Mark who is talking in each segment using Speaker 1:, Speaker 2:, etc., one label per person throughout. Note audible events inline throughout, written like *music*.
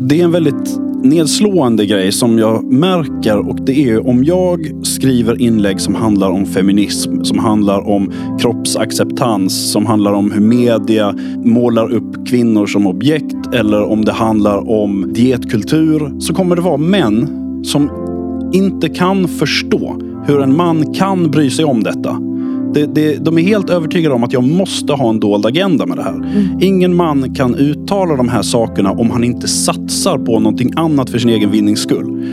Speaker 1: Det är en väldigt nedslående grej som jag märker och det är om jag skriver inlägg som handlar om feminism, som handlar om kroppsacceptans, som handlar om hur media målar upp kvinnor som objekt eller om det handlar om dietkultur så kommer det vara män som inte kan förstå hur en man kan bry sig om detta. Det, det, de är helt övertygade om att jag måste ha en dold agenda med det här. Mm. Ingen man kan uttala de här sakerna om han inte satsar på någonting annat för sin egen vinnings skull.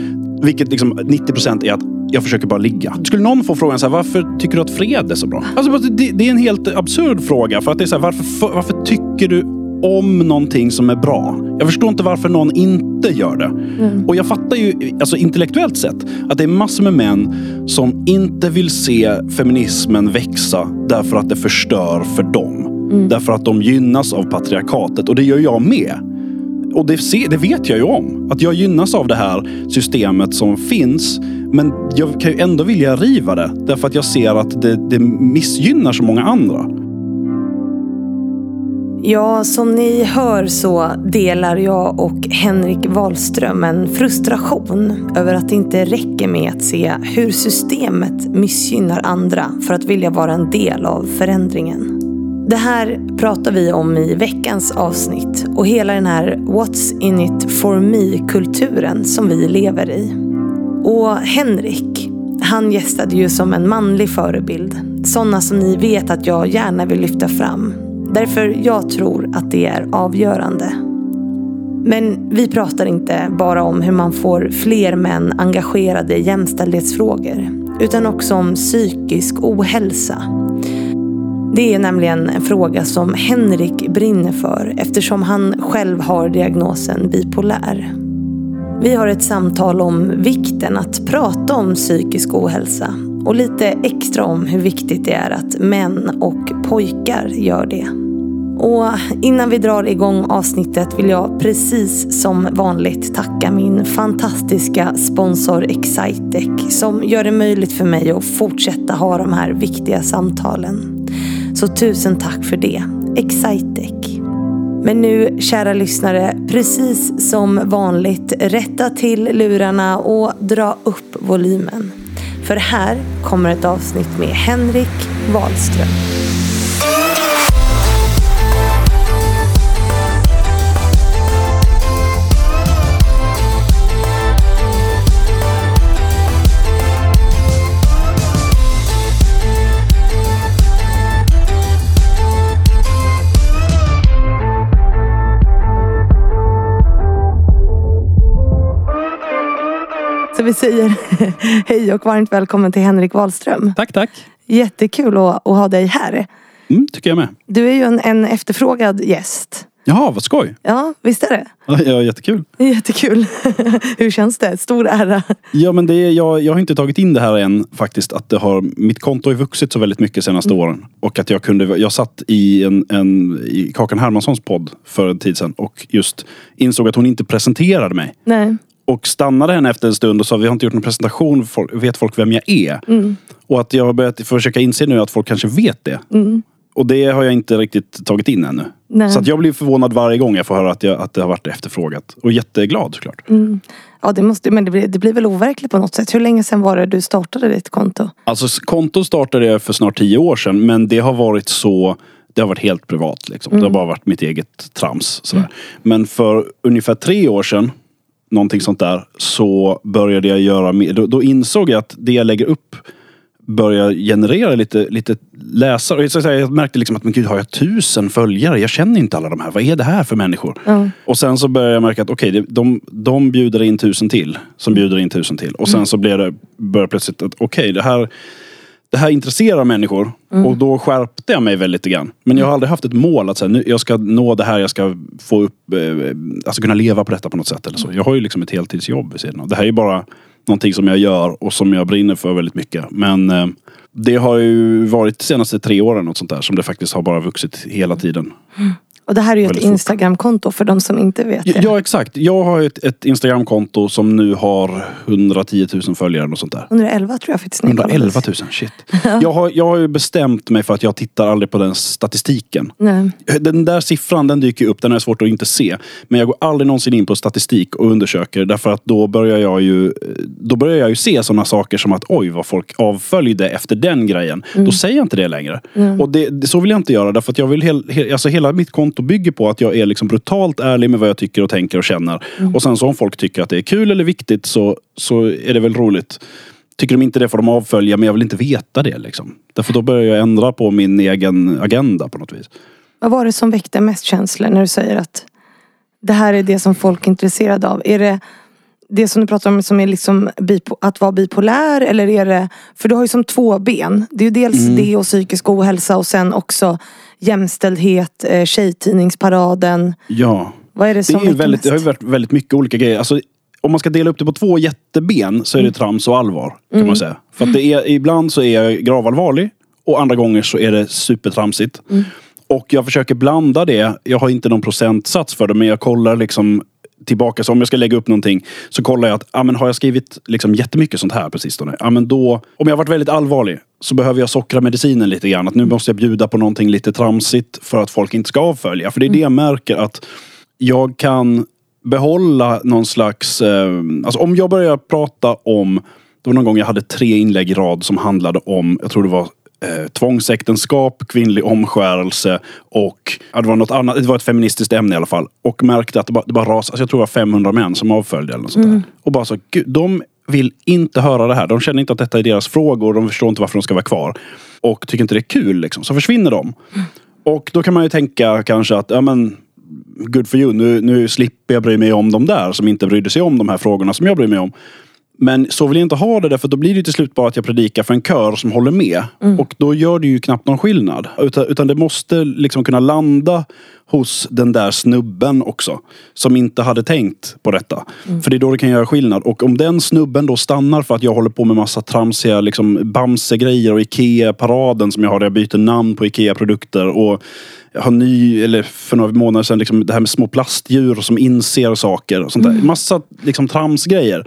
Speaker 1: Vilket liksom 90 procent är att jag försöker bara ligga. Skulle någon få frågan så här, varför tycker du att fred är så bra? Alltså, det, det är en helt absurd fråga. För att det är så här, varför, varför tycker du om någonting som är bra. Jag förstår inte varför någon inte gör det. Mm. Och jag fattar ju alltså intellektuellt sett att det är massor med män som inte vill se feminismen växa därför att det förstör för dem. Mm. Därför att de gynnas av patriarkatet och det gör jag med. Och det, det, vet jag ju om. Att jag gynnas av det här systemet som finns. Men jag kan ju ändå vilja riva det. Därför att jag ser att det, det missgynnar så många andra.
Speaker 2: Ja, som ni hör så delar jag och Henrik Wahlström en frustration över att det inte räcker med att se hur systemet missgynnar andra för att vilja vara en del av förändringen. Det här pratar vi om i veckans avsnitt och hela den här What's in it for me-kulturen som vi lever i. Och Henrik, han gästade ju som en manlig förebild. Sådana som ni vet att jag gärna vill lyfta fram Därför jag tror att det är avgörande. Men vi pratar inte bara om hur man får fler män engagerade i jämställdhetsfrågor. Utan också om psykisk ohälsa. Det är nämligen en fråga som Henrik brinner för eftersom han själv har diagnosen bipolär. Vi har ett samtal om vikten att prata om psykisk ohälsa och lite extra om hur viktigt det är att män och pojkar gör det. Och innan vi drar igång avsnittet vill jag precis som vanligt tacka min fantastiska sponsor Excitec som gör det möjligt för mig att fortsätta ha de här viktiga samtalen. Så tusen tack för det, Excitec. Men nu, kära lyssnare, precis som vanligt, rätta till lurarna och dra upp volymen. För här kommer ett avsnitt med Henrik Wahlström. Vi säger *laughs* hej och varmt välkommen till Henrik Wahlström.
Speaker 1: Tack, tack.
Speaker 2: Jättekul att, att ha dig här.
Speaker 1: Mm, tycker jag med.
Speaker 2: Du är ju en, en efterfrågad gäst.
Speaker 1: Jaha, vad skoj.
Speaker 2: Ja, visst är det?
Speaker 1: Ja, jättekul.
Speaker 2: Jättekul. *laughs* Hur känns det? Stor ära.
Speaker 1: Ja, men det är, jag, jag har inte tagit in det här än faktiskt. Att det har, mitt konto har vuxit så väldigt mycket senaste mm. åren. Och att jag kunde, jag satt i, en, en, i Kakan Hermanssons podd för en tid sedan och just insåg att hon inte presenterade mig.
Speaker 2: Nej
Speaker 1: och stannade henne efter en stund och sa vi har inte gjort någon presentation, vet folk vem jag är? Mm. Och att jag har börjat försöka inse nu att folk kanske vet det. Mm. Och det har jag inte riktigt tagit in ännu. Nej. Så att jag blir förvånad varje gång jag får höra att, jag, att det har varit efterfrågat. Och jätteglad såklart.
Speaker 2: Mm. Ja det måste, men det blir, det blir väl overkligt på något sätt. Hur länge sedan var det du startade ditt konto?
Speaker 1: Alltså konto startade jag för snart tio år sedan men det har varit så det har varit helt privat liksom. Det har mm. bara varit mitt eget trams. Sådär. Mm. Men för ungefär tre år sedan någonting sånt där, så började jag göra mer. Då, då insåg jag att det jag lägger upp börjar generera lite, lite läsare. Jag, jag märkte liksom att men gud, har jag tusen följare? Jag känner inte alla de här. Vad är det här för människor? Mm. Och sen så började jag märka att okej, okay, de, de bjuder in tusen till. Som bjuder in tusen till. Och sen mm. så blev det, började plötsligt att okej, okay, det här det här intresserar människor. Mm. Och då skärpte jag mig väldigt grann. Men jag har aldrig haft ett mål att säga, nu, jag ska nå det här, jag ska få upp, eh, alltså kunna leva på detta på något sätt. Eller så. Jag har ju liksom ett heltidsjobb vid sidan av. Det här är bara någonting som jag gör och som jag brinner för väldigt mycket. Men eh, det har ju varit de senaste tre åren något sånt där som det faktiskt har bara vuxit hela tiden. Mm.
Speaker 2: Och det här är ju ett. Instagramkonto för de som inte vet det.
Speaker 1: Ja, exakt. Jag har ett, ett Instagramkonto som nu har 110 000 följare och sånt där.
Speaker 2: 111 tror jag faktiskt ni
Speaker 1: 111 000, shit. *laughs* Jag har, jag har ju bestämt mig för att jag tittar aldrig på den statistiken.
Speaker 2: Nej.
Speaker 1: Den där siffran den dyker upp, den är svårt att inte se. Men jag går aldrig någonsin in på statistik och undersöker därför att då börjar jag ju, då börjar jag ju se sådana saker som att oj vad folk avföljde efter den grejen. Då säger jag inte det längre. Och det, så vill jag inte göra därför att jag vill hel, hel, alltså hela mitt konto bygger på att jag är liksom brutalt ärlig med vad jag tycker och tänker och känner. Och sen så om folk tycker att det är kul eller viktigt så, så är det väl roligt. Tycker de inte det får de avfölja men jag vill inte veta det liksom. Därför då börjar jag ändra på min egen agenda på något vis.
Speaker 2: Vad var det som väckte mest känslor när du säger att det här är det som folk är intresserade av? Är det det som du pratar om som är liksom att vara bipolär eller är det, för du har ju som två ben. Det är ju dels
Speaker 1: Mm.
Speaker 2: det och psykisk ohälsa och sen också jämställdhet, eh, tjejtidningsparaden.
Speaker 1: Ja.
Speaker 2: Vad är det
Speaker 1: Det,
Speaker 2: som
Speaker 1: är
Speaker 2: väcker
Speaker 1: väldigt, det har ju varit väldigt mycket olika grejer. Alltså, om man ska dela upp det på två jätteben så är
Speaker 2: Mm.
Speaker 1: det trams och allvar. kan man säga. För att det är, ibland så är jag gravallvarlig och andra gånger så är det supertramsigt.
Speaker 2: Mm.
Speaker 1: Och jag försöker blanda det. Jag har inte någon procentsats för det men jag kollar liksom tillbaka. Så om jag ska lägga upp någonting så kollar jag att ah, men har jag skrivit liksom jättemycket sånt här på sistone. Ah, men då, om jag varit väldigt allvarlig så behöver jag sockra medicinen lite grann. Att nu måste jag bjuda på någonting lite tramsigt för att folk inte ska avfölja. För det är det jag märker att jag kan behålla någon slags... Eh, alltså om jag börjar prata om... Det var någon gång jag hade tre inlägg i rad som handlade om, jag tror det var eh, tvångsäktenskap, kvinnlig omskärelse och ja, det var något annat. Det var ett feministiskt ämne i alla fall. Och märkte att det bara, det bara rasade. Alltså jag tror det var 500 män som avföljde eller något sånt där. Och bara så, gud, de vill inte höra det här. De känner inte att detta är deras frågor. De förstår inte varför de ska vara kvar. Och tycker inte det är kul liksom. Så försvinner de. Och då kan man ju tänka kanske att, ja men good for you. Nu, nu slipper jag bry mig om de där som inte brydde sig om de här frågorna som jag bryr mig om. Men så vill jag inte ha det därför då blir det till slut bara att jag predikar för en kör som håller med. Och då gör det ju knappt någon skillnad. Utan, utan det måste liksom kunna landa hos den där snubben också. Som inte hade tänkt på detta. För det är då det kan göra skillnad. Och om den snubben då stannar för att jag håller på med massa tramsiga liksom, Bamse-grejer och Ikea-paraden som jag har där jag byter namn på Ikea-produkter. Och har ny, eller för några månader sedan, liksom, det här med små plastdjur som inser saker. Och sånt där. Massa liksom, tramsgrejer.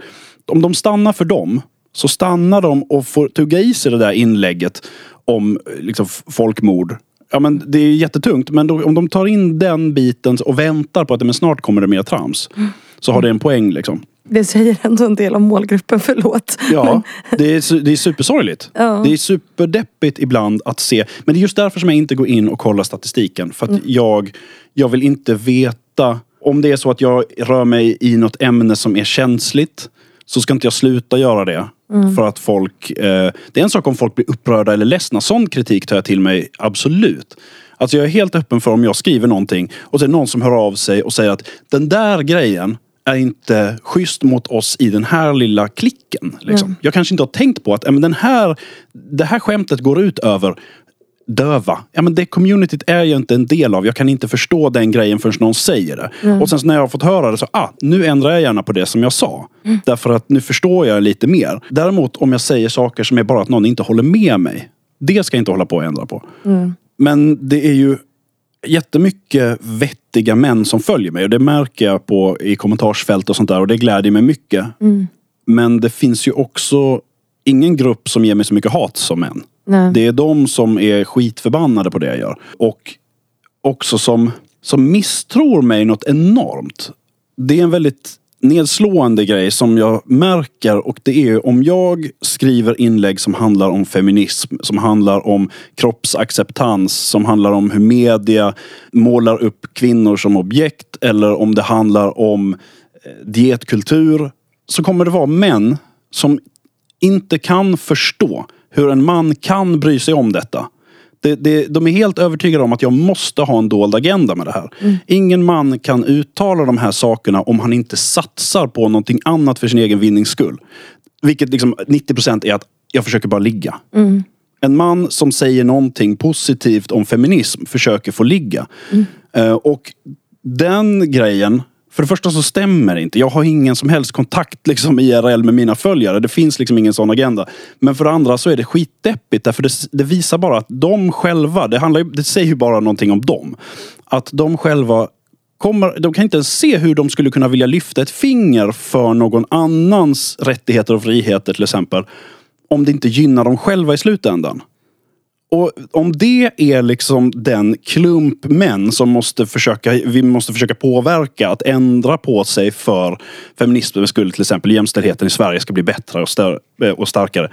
Speaker 1: Om de stannar för dem, så stannar de och får tugga i sig det där inlägget om liksom, f- folkmord. Ja, men det är jättetungt, men då, om de tar in den biten och väntar på att men snart kommer det mer trams. Så har det en poäng liksom.
Speaker 2: Det säger ändå en del om målgruppen, *laughs* förlåt.
Speaker 1: Ja, det är, det är supersorgligt.
Speaker 2: Ja.
Speaker 1: Det är superdeppigt ibland att se. Men det är just därför som jag inte går in och kollar statistiken. För att jag, jag vill inte veta om det är så att jag rör mig i något ämne som är känsligt. Så ska inte jag sluta göra det. För att folk... Eh, det är en sak om folk blir upprörda eller ledsna. Sån kritik tar jag till mig absolut. Alltså jag är helt öppen för om jag skriver någonting och så är det någon som hör av sig och säger att den där grejen är inte schysst mot oss i den här lilla klicken. Liksom. Jag kanske inte har tänkt på att ja, men den här, det här skämtet går ut över döva. Ja, men det communityt är jag inte en del av. Jag kan inte förstå den grejen förrän någon säger det. Och sen när jag har fått höra det så, ah, nu ändrar jag gärna på det som jag sa. Därför att nu förstår jag lite mer. Däremot om jag säger saker som är bara att någon inte håller med mig. Det ska jag inte hålla på och ändra på. Men det är ju jättemycket vettiga män som följer mig. Och det märker jag på i kommentarsfält och sånt där. Och det glädjer mig mycket. Men det finns ju också ingen grupp som ger mig så mycket hat som män.
Speaker 2: Nej.
Speaker 1: Det är de som är skitförbannade på det jag gör. Och också som, som misstror mig något enormt. Det är en väldigt nedslående grej som jag märker och det är om jag skriver inlägg som handlar om feminism, som handlar om kroppsacceptans, som handlar om hur media målar upp kvinnor som objekt eller om det handlar om eh, dietkultur så kommer det vara män som inte kan förstå hur en man kan bry sig om detta. Det, det, de är helt övertygade om att jag måste ha en dold agenda med det här. Ingen man kan uttala de här sakerna om han inte satsar på någonting annat för sin egen vinnings skull. Vilket liksom 90% är att jag försöker bara ligga. En man som säger någonting positivt om feminism försöker få ligga. Eh, och den grejen, för det första så stämmer det inte. Jag har ingen som helst kontakt liksom, IRL med mina följare. Det finns liksom ingen sån agenda. Men för det andra så är det skitdeppigt. Därför det, det visar bara att de själva, det, handlar, det säger ju bara någonting om dem. att de själva kommer, de kan inte ens se hur de skulle kunna vilja lyfta ett finger för någon annans rättigheter och friheter till exempel. Om det inte gynnar dem själva i slutändan. Och om det är liksom den klump män som måste försöka, vi måste försöka påverka att ändra på sig för feminismens skull, till exempel jämställdheten i Sverige ska bli bättre och, stör, och starkare.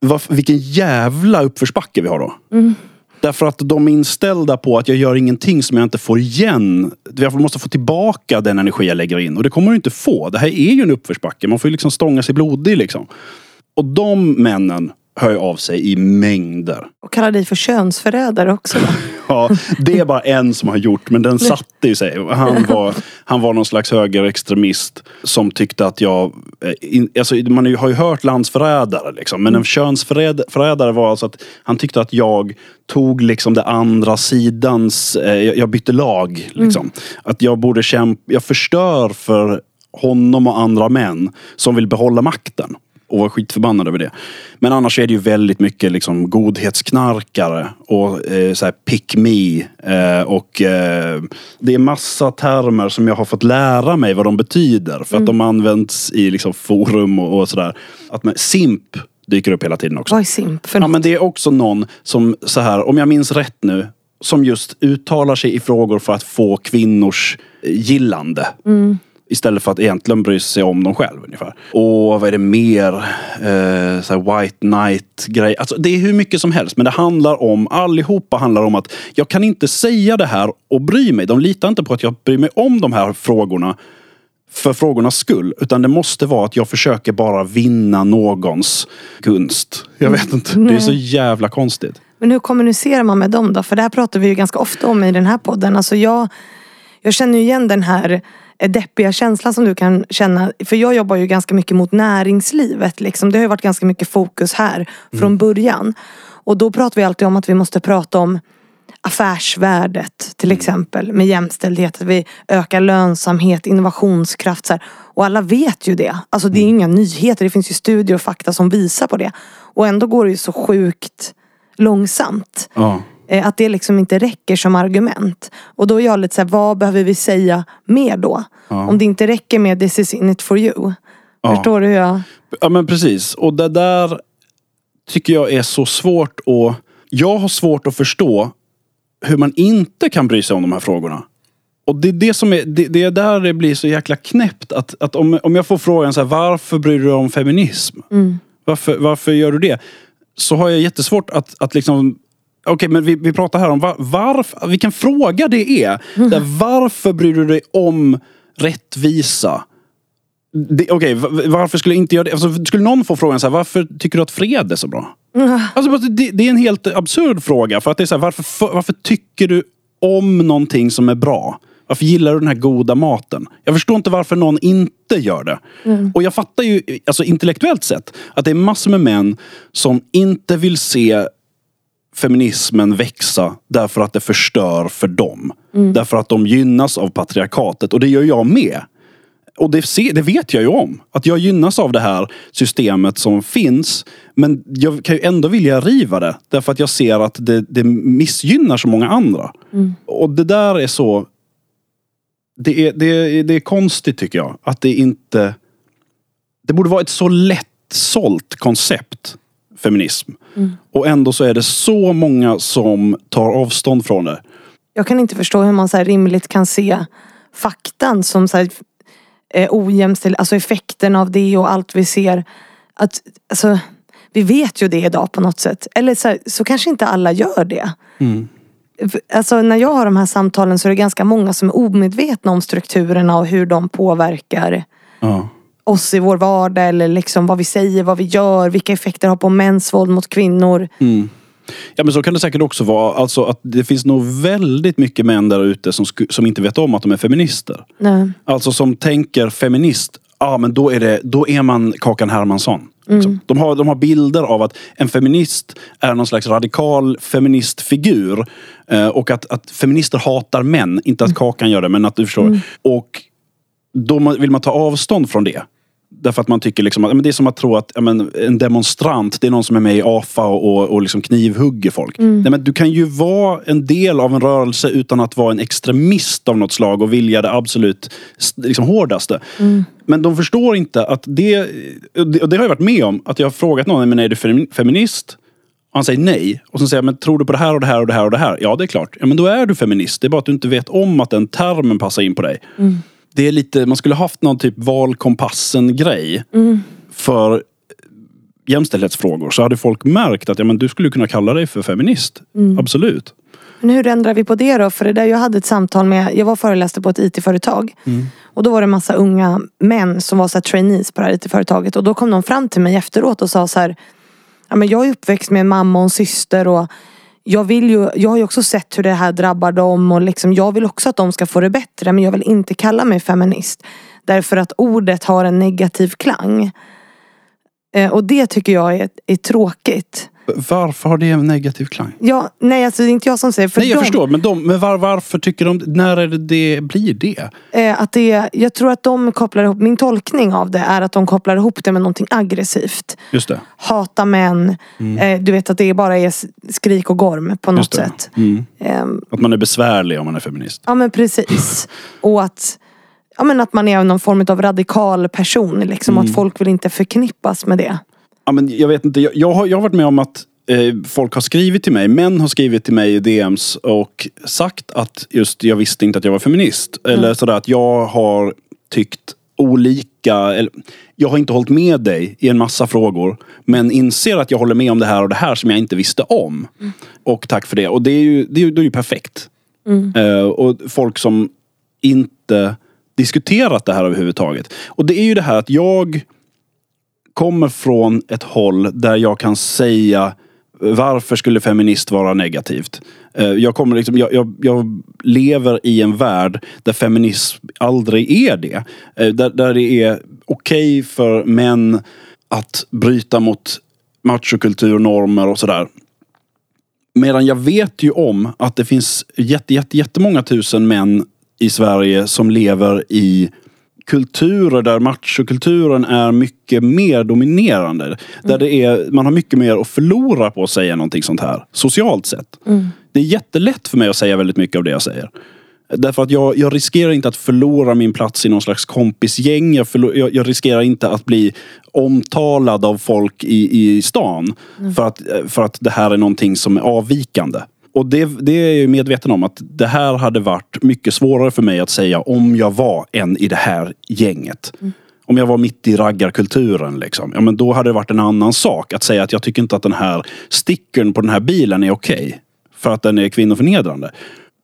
Speaker 1: Var, vilken jävla uppförsbacke vi har då.
Speaker 2: Mm.
Speaker 1: Därför att de är inställda på att jag gör ingenting som jag inte får igen. Jag måste få tillbaka den energi jag lägger in. Och det kommer du inte få. Det här är ju en uppförsbacke. Man får ju liksom stånga sig blodig liksom. Och de männen hör ju av sig i mängder.
Speaker 2: Och kallar dig för könsförrädare också. *laughs*
Speaker 1: Ja, det är bara en som har gjort, men den satte ju sig. Han var, han var någon slags högerextremist som tyckte att jag... eh, Alltså, man har ju hört landsförrädare, liksom, men en könsförrädare var alltså att han tyckte att jag tog liksom det andra sidans... Eh, jag bytte lag. Liksom. Att jag borde kämpa... Jag förstör för honom och andra män som vill behålla makten och var skitförbannad över det. Men annars är det ju väldigt mycket liksom godhetsknarkare och eh, så här pick me. Eh, och eh, det är massa termer som jag har fått lära mig vad de betyder. För att de används i liksom forum och, och sådär. Att man, simp dyker upp hela tiden också.
Speaker 2: Vad är simp för
Speaker 1: Ja,
Speaker 2: något?
Speaker 1: men det är också någon som, så här, om jag minns rätt nu, som just uttalar sig i frågor för att få kvinnors eh, gillande. Istället för att egentligen bry sig om dem själv ungefär. Och vad är det mer? Eh, så white knight grej. Alltså, det är hur mycket som helst. Men det handlar om, allihopa handlar om att jag kan inte säga det här och bry mig. De litar inte på att jag bryr mig om de här frågorna för frågornas skull. Utan det måste vara att jag försöker bara vinna någons gunst. Jag vet inte. Det är så jävla konstigt.
Speaker 2: Men hur kommunicerar man med dem då? För det här pratar vi ju ganska ofta om i den här podden. Alltså jag, jag känner ju igen den här deppiga känslan som du kan känna. För jag jobbar ju ganska mycket mot näringslivet. Liksom. Det har ju varit ganska mycket fokus här från början. Och då pratar vi alltid om att vi måste prata om affärsvärdet till exempel med jämställdhet. Att vi ökar lönsamhet, innovationskraft. Så här. Och alla vet ju det. Alltså det är inga nyheter. Det finns ju studier och fakta som visar på det. Och ändå går det ju så sjukt långsamt.
Speaker 1: Ja.
Speaker 2: Eh, Att det liksom inte räcker som argument. Och då är jag lite såhär, vad behöver vi säga mer då? Om det inte räcker med this is in it for you.
Speaker 1: Ja.
Speaker 2: Förstår du hur jag...
Speaker 1: Ja men precis. Och det där tycker jag är så svårt att... Jag har svårt att förstå hur man inte kan bry sig om de här frågorna. Och det är det som är, det, det är där det blir så jäkla knäppt. Att, att om, om jag får frågan så här, varför bryr du dig om feminism? Varför, varför gör du det? Så har jag jättesvårt att, att liksom Okej, men vi, vi pratar här om var, varför, vilken fråga det är. Där, varför bryr du dig om rättvisa? Okej, va- varför skulle jag inte göra det? Alltså, skulle någon få frågan så här, varför tycker du att fred är så bra? Alltså, bara, det, det är en helt absurd fråga. För att det är så här, varför, för, varför tycker du om någonting som är bra? Varför gillar du den här goda maten? Jag förstår inte varför någon inte gör det. Och jag fattar ju alltså, intellektuellt sett att det är massor med män som inte vill se feminismen växa därför att det förstör för dem. Därför att de gynnas av patriarkatet. Och det gör jag med. Och det, se, det vet jag ju om. Att jag gynnas av det här systemet som finns. Men jag kan ju ändå vilja riva det. Därför att jag ser att det, det missgynnar så många andra. Och det där är så... Det är, det, är, det är konstigt tycker jag. Att det inte... Det borde vara ett så lättsålt koncept. Feminism. Och ändå så är det så många som tar avstånd från det.
Speaker 2: Jag kan inte förstå hur man så här rimligt kan se faktan som så här, eh, ojämställd, alltså effekten av det och allt vi ser. Att, alltså, vi vet ju det idag på något sätt. Eller så, här, så kanske inte alla gör det. För- Alltså när jag har de här samtalen så är det ganska många som är omedvetna om strukturerna och hur de påverkar
Speaker 1: Ja.
Speaker 2: Oss i vår vardag eller liksom vad vi säger, vad vi gör, vilka effekter det har på mäns våld mot kvinnor.
Speaker 1: Ja men så kan det säkert också vara. Alltså att det finns nog väldigt mycket män där ute som, som inte vet om att de är feminister.
Speaker 2: Nej.
Speaker 1: Alltså som tänker feminist, ja men då är, det, då är man Kakan Hermansson. Liksom. De, har, de har bilder av att en feminist är någon slags radikal feministfigur. Eh, och att, att feminister hatar män. Inte att Kakan gör det, men att du förstår. Och då vill man ta avstånd från det. Därför att man tycker liksom att, men det är som att tro att men, en demonstrant, det är någon som är med i AFA och, och, liksom knivhugger folk. Nej, men du kan ju vara en del av en rörelse utan att vara en extremist av något slag och vilja det absolut liksom, hårdaste. Men de förstår inte att det, och det, har jag varit med om, att jag har frågat någon, men är du femi- feminist? Och han säger nej. Och så säger jag, men tror du på det här och det här och det här och det här? Ja, det är klart. Ja, men då är du feminist. Det är bara att du inte vet om att den termen passar in på dig. Det är lite, man skulle haft någon typ valkompassen-grej för jämställdhetsfrågor. Så hade folk märkt att ja, men du skulle kunna kalla dig för feminist. Absolut.
Speaker 2: Men hur ändrar vi på det då? För det där jag hade ett samtal med, jag var föreläste på ett IT-företag. Och då var det en massa unga män som var så trainees på det här IT-företaget. Och då kom de fram till mig efteråt och sa så här. Ja, men jag är uppväxt med en mamma och en syster och jag, vill ju, jag har ju också sett hur det här drabbar dem och liksom, jag vill också att de ska få det bättre men jag vill inte kalla mig feminist. Därför att ordet har en negativ klang. Eh, och det tycker jag är, är tråkigt.
Speaker 1: Varför har det en negativ klang?
Speaker 2: Ja, nej alltså det är inte jag som säger för
Speaker 1: Nej, jag
Speaker 2: dem-
Speaker 1: förstår. Men, de, men var, varför tycker de... När är det det blir det?
Speaker 2: Eh, att det, jag tror att de kopplar ihop, min tolkning av det är att de kopplar ihop det med någonting aggressivt.
Speaker 1: Just det.
Speaker 2: Hata män, eh, du vet att det bara är skrik och gorm på något sätt.
Speaker 1: Mm.
Speaker 2: Ehm,
Speaker 1: Att man är besvärlig om man är feminist.
Speaker 2: ja men precis. *laughs* och att, ja, men att man är någon form av radikal person liksom. Och att folk vill inte förknippas med det.
Speaker 1: Ja, men jag vet inte, jag, jag, har, jag har varit med om att eh, folk har skrivit till mig, män har skrivit till mig i DMs och sagt att just jag visste inte att jag var feminist. Eller sådär att jag har tyckt olika, eller jag har inte hållit med dig i en massa frågor. Men inser att jag håller med om det här och det här som jag inte visste om. Och tack för det. Och det är ju, det är det är ju perfekt. Eh, och folk som inte diskuterat det här överhuvudtaget. Och det är ju det här att jag kommer från ett håll där jag kan säga eh, varför skulle feminist vara negativt? Eh, jag, kommer liksom, jag, jag, jag lever i en värld där feminism aldrig är det. Eh, där, där det är okej för män att bryta mot machokulturnormer och sådär. Medan jag vet ju om att det finns jätte, jätte, jättemånga tusen män i Sverige som lever i kulturer där machokulturen är mycket mer dominerande. Där det är, man har mycket mer att förlora på att säga någonting sånt här. Socialt sett. Det är jättelätt för mig att säga väldigt mycket av det jag säger. Därför att jag, jag riskerar inte att förlora min plats i någon slags kompisgäng. Jag, förlo- jag, jag riskerar inte att bli omtalad av folk i, i stan. För, att, för att det här är någonting som är avvikande. Och det, det är jag medveten om att det här hade varit mycket svårare för mig att säga om jag var en i det här gänget. Om jag var mitt i raggarkulturen, liksom, ja, men då hade det varit en annan sak. Att säga att jag tycker inte att den här stickern på den här bilen är okej. för att den är kvinnoförnedrande.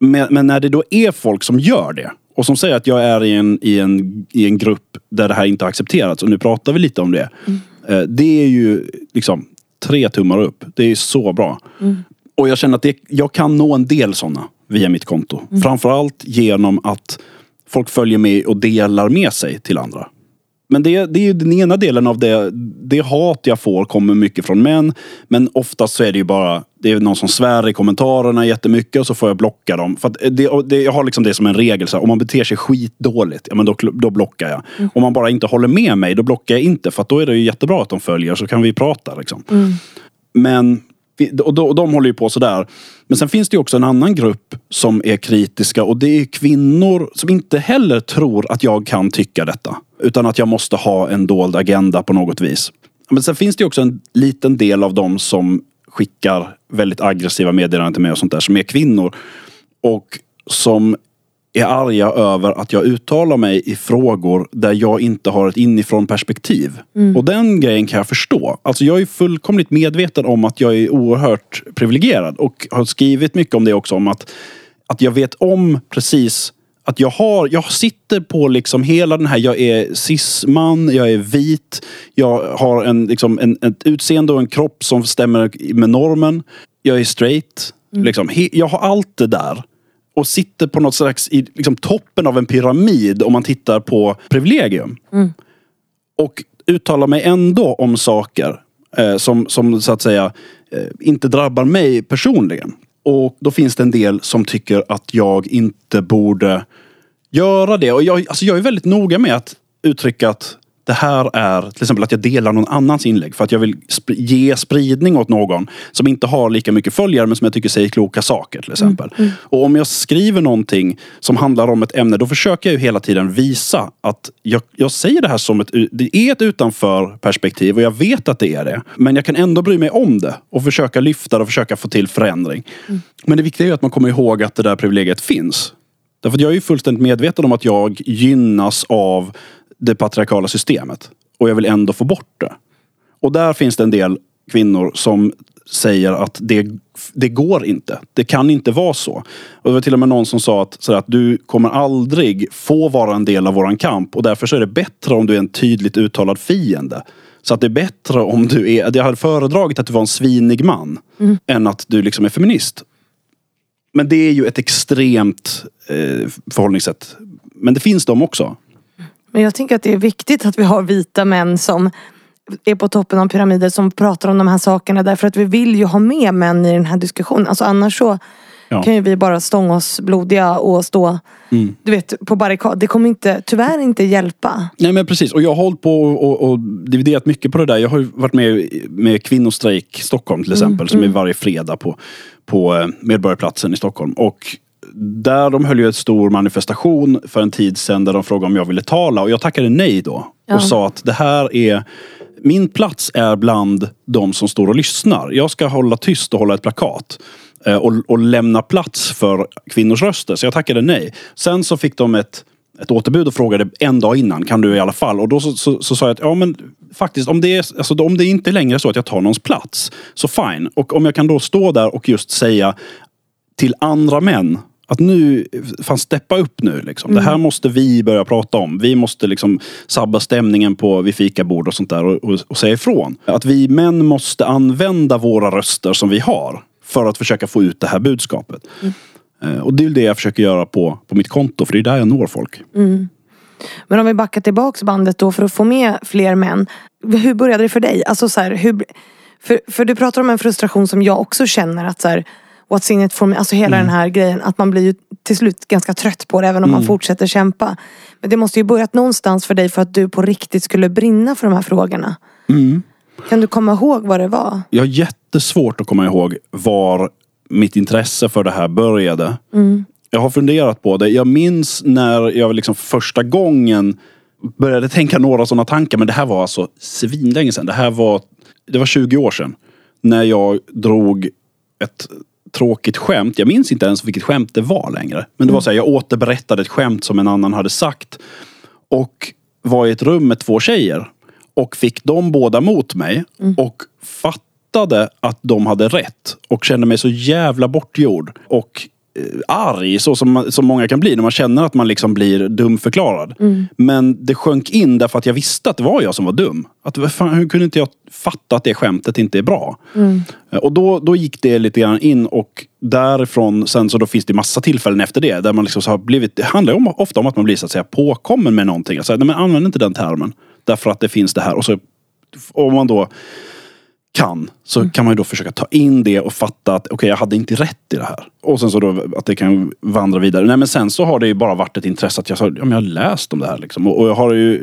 Speaker 1: Men, men när det då är folk som gör det och som säger att jag är i en, i, en, i en grupp där det här inte har accepterats och nu pratar vi lite om det. Eh, Det är ju liksom tre tummar upp. Det är så bra. Och jag känner att det, jag kan nå en del sådana via mitt konto. Framförallt genom att folk följer med och delar med sig till andra. Men det, det är ju den ena delen av det. Det hat jag får kommer mycket från män. Men oftast så är det ju bara det är någon som svär i kommentarerna jättemycket och så får jag blocka dem. För det, det, jag har liksom det som en regel. Så här, om man beter sig skitdåligt, ja men då, då blockar jag. Om man bara inte håller med mig, då blockar jag inte. För då är det ju jättebra att de följer så kan vi prata. Liksom. Men vi- och de, och de håller ju på sådär. Men sen finns det ju också en annan grupp som är kritiska och det är kvinnor som inte heller tror att jag kan tycka detta. Utan att jag måste ha en dold agenda på något vis. Men sen finns det ju också en liten del av dem som skickar väldigt aggressiva meddelanden till mig och sånt där som är kvinnor. Och som är arga över att jag uttalar mig i frågor där jag inte har ett inifrån perspektiv. Och den grejen kan jag förstå. Alltså jag är fullkomligt medveten om att jag är oerhört privilegierad och har skrivit mycket om det också. Om att, att jag vet om precis att jag har, jag sitter på liksom hela den här, jag är cisman, jag är vit, jag har en, liksom en, ett utseende och en kropp som stämmer med normen. Jag är straight. Liksom. He, jag har allt det där och sitter på något slags i liksom, toppen av en pyramid om man tittar på privilegium. Och uttalar mig ändå om saker eh, som, som så att säga eh, inte drabbar mig personligen. Och då finns det en del som tycker att jag inte borde göra det. Och jag, alltså jag är väldigt noga med att uttrycka att det här är till exempel att jag delar någon annans inlägg för att jag vill sp ge spridning åt någon som inte har lika mycket följare men som jag tycker säger kloka saker till exempel. Mm. Mm. Och om jag skriver någonting som handlar om ett ämne då försöker jag ju hela tiden visa att jag, jag säger det här som ett, det är ett utanför perspektiv och jag vet att det är det. Men jag kan ändå bry mig om det och försöka lyfta det och försöka få till förändring. Mm. Men det viktiga är att man kommer ihåg att det där privilegiet finns. Därför att jag är ju fullständigt medveten om att jag gynnas av det patriarkala systemet. Och jag vill ändå få bort det. Och där finns det en del kvinnor som säger att det, det går inte. Det kan inte vara så. Och det var till och med någon som sa att, så att du kommer aldrig få vara en del av våran kamp och därför så är det bättre om du är en tydligt uttalad fiende. Så att det är bättre om du är, jag hade föredragit att du var en svinig man mm. än att du liksom är feminist. Men det är ju ett extremt eh, förhållningssätt. Men det finns de också.
Speaker 2: Men jag tänker att det är viktigt att vi har vita män som är på toppen av pyramiden som pratar om de här sakerna därför att vi vill ju ha med män i den här diskussionen. Alltså annars så ja. kan ju vi bara stånga oss blodiga och stå mm. du vet, på barrikad. Det kommer inte, tyvärr inte hjälpa.
Speaker 1: Nej men precis och jag har hållit på och, och dividerat mycket på det där. Jag har varit med med kvinnostrejk Stockholm till exempel mm. som är mm. varje fredag på, på eh, Medborgarplatsen i Stockholm. Och där de höll ju en stor manifestation för en tid sedan där de frågade om jag ville tala och jag tackade nej då. Ja. Och sa att det här är min plats är bland de som står och lyssnar. Jag ska hålla tyst och hålla ett plakat. Eh, och, och lämna plats för kvinnors röster. Så jag tackade nej. Sen så fick de ett ett återbud och frågade en dag innan, kan du i alla fall? Och då så, så, så sa jag att ja men faktiskt om det, är, alltså, om det inte längre är så att jag tar någons plats, så fine. Och om jag kan då stå där och just säga till andra män att nu, fan steppa upp nu liksom. Mm. Det här måste vi börja prata om. Vi måste liksom sabba stämningen på vid fikabord och sånt där och, och, och säga ifrån. Att vi män måste använda våra röster som vi har för att försöka få ut det här budskapet. Mm. Eh, och det är det jag försöker göra på, på mitt konto för det är där jag når folk.
Speaker 2: Mm. Men om vi backar tillbaks bandet då för att få med fler män. Hur började det för dig? Alltså så här, hur, för, för du pratar om en frustration som jag också känner att så här, what's in it for me. Alltså hela mm. den här grejen. Att man blir ju till slut ganska trött på det även om mm. man fortsätter kämpa. Men det måste ju börjat någonstans för dig för att du på riktigt skulle brinna för de här frågorna.
Speaker 1: Mm.
Speaker 2: Kan du komma ihåg vad det var?
Speaker 1: Jag har jättesvårt att komma ihåg var mitt intresse för det här började.
Speaker 2: Mm.
Speaker 1: Jag har funderat på det. Jag minns när jag liksom första gången började tänka några sådana tankar. Men det här var alltså svinlänge sedan. Det här var, det var 20 år sedan. När jag drog ett tråkigt skämt. Jag minns inte ens vilket skämt det var längre. Men det var mm. så här, jag återberättade ett skämt som en annan hade sagt. Och var i ett rum med två tjejer. Och fick dem båda mot mig. Mm. Och fattade att de hade rätt. Och kände mig så jävla bortgjord. Och arg så som, som många kan bli när man känner att man liksom blir dumförklarad.
Speaker 2: Mm.
Speaker 1: Men det sjönk in därför att jag visste att det var jag som var dum. Att, fan, hur kunde inte jag fatta att det skämtet inte är bra?
Speaker 2: Mm.
Speaker 1: Eh, och då, då gick det lite grann in och därifrån sen så då finns det massa tillfällen efter det där man liksom har blivit, det handlar om, ofta om att man blir så att säga påkommen med någonting. Alltså, nej, men använd inte den termen. Därför att det finns det här. Och så om man då kan så mm. kan man ju då försöka ta in det och fatta att okej, okay, jag hade inte rätt i det här. Och sen så då att det kan vandra vidare. Nej men sen så har det ju bara varit ett intresse att jag, ja, men jag har läst om det här liksom. Och, och jag har ju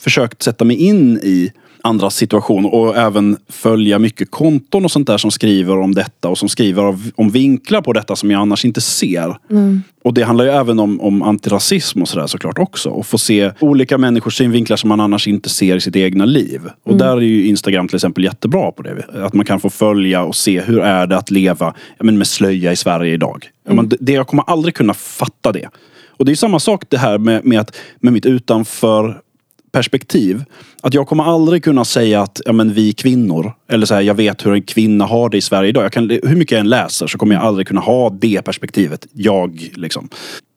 Speaker 1: försökt sätta mig in i andras situation och även följa mycket konton och sånt där som skriver om detta och som skriver om vinklar på detta som jag annars inte ser.
Speaker 2: Mm.
Speaker 1: Och det handlar ju även om, om antirasism och sådär såklart också. Och få se olika människors synvinklar som man annars inte ser i sitt egna liv. Och mm. där är ju Instagram till exempel jättebra på det. Att man kan få följa och se hur är det att leva men, med slöja i Sverige idag. Mm. Man, det, jag kommer aldrig kunna fatta det. Och det är samma sak det här med, med, att, med mitt utanför perspektiv. Att jag kommer aldrig kunna säga att ja, men vi kvinnor, eller så här, jag vet hur en kvinna har det i Sverige idag. Jag kan, hur mycket jag än läser så kommer jag aldrig kunna ha det perspektivet. Jag liksom.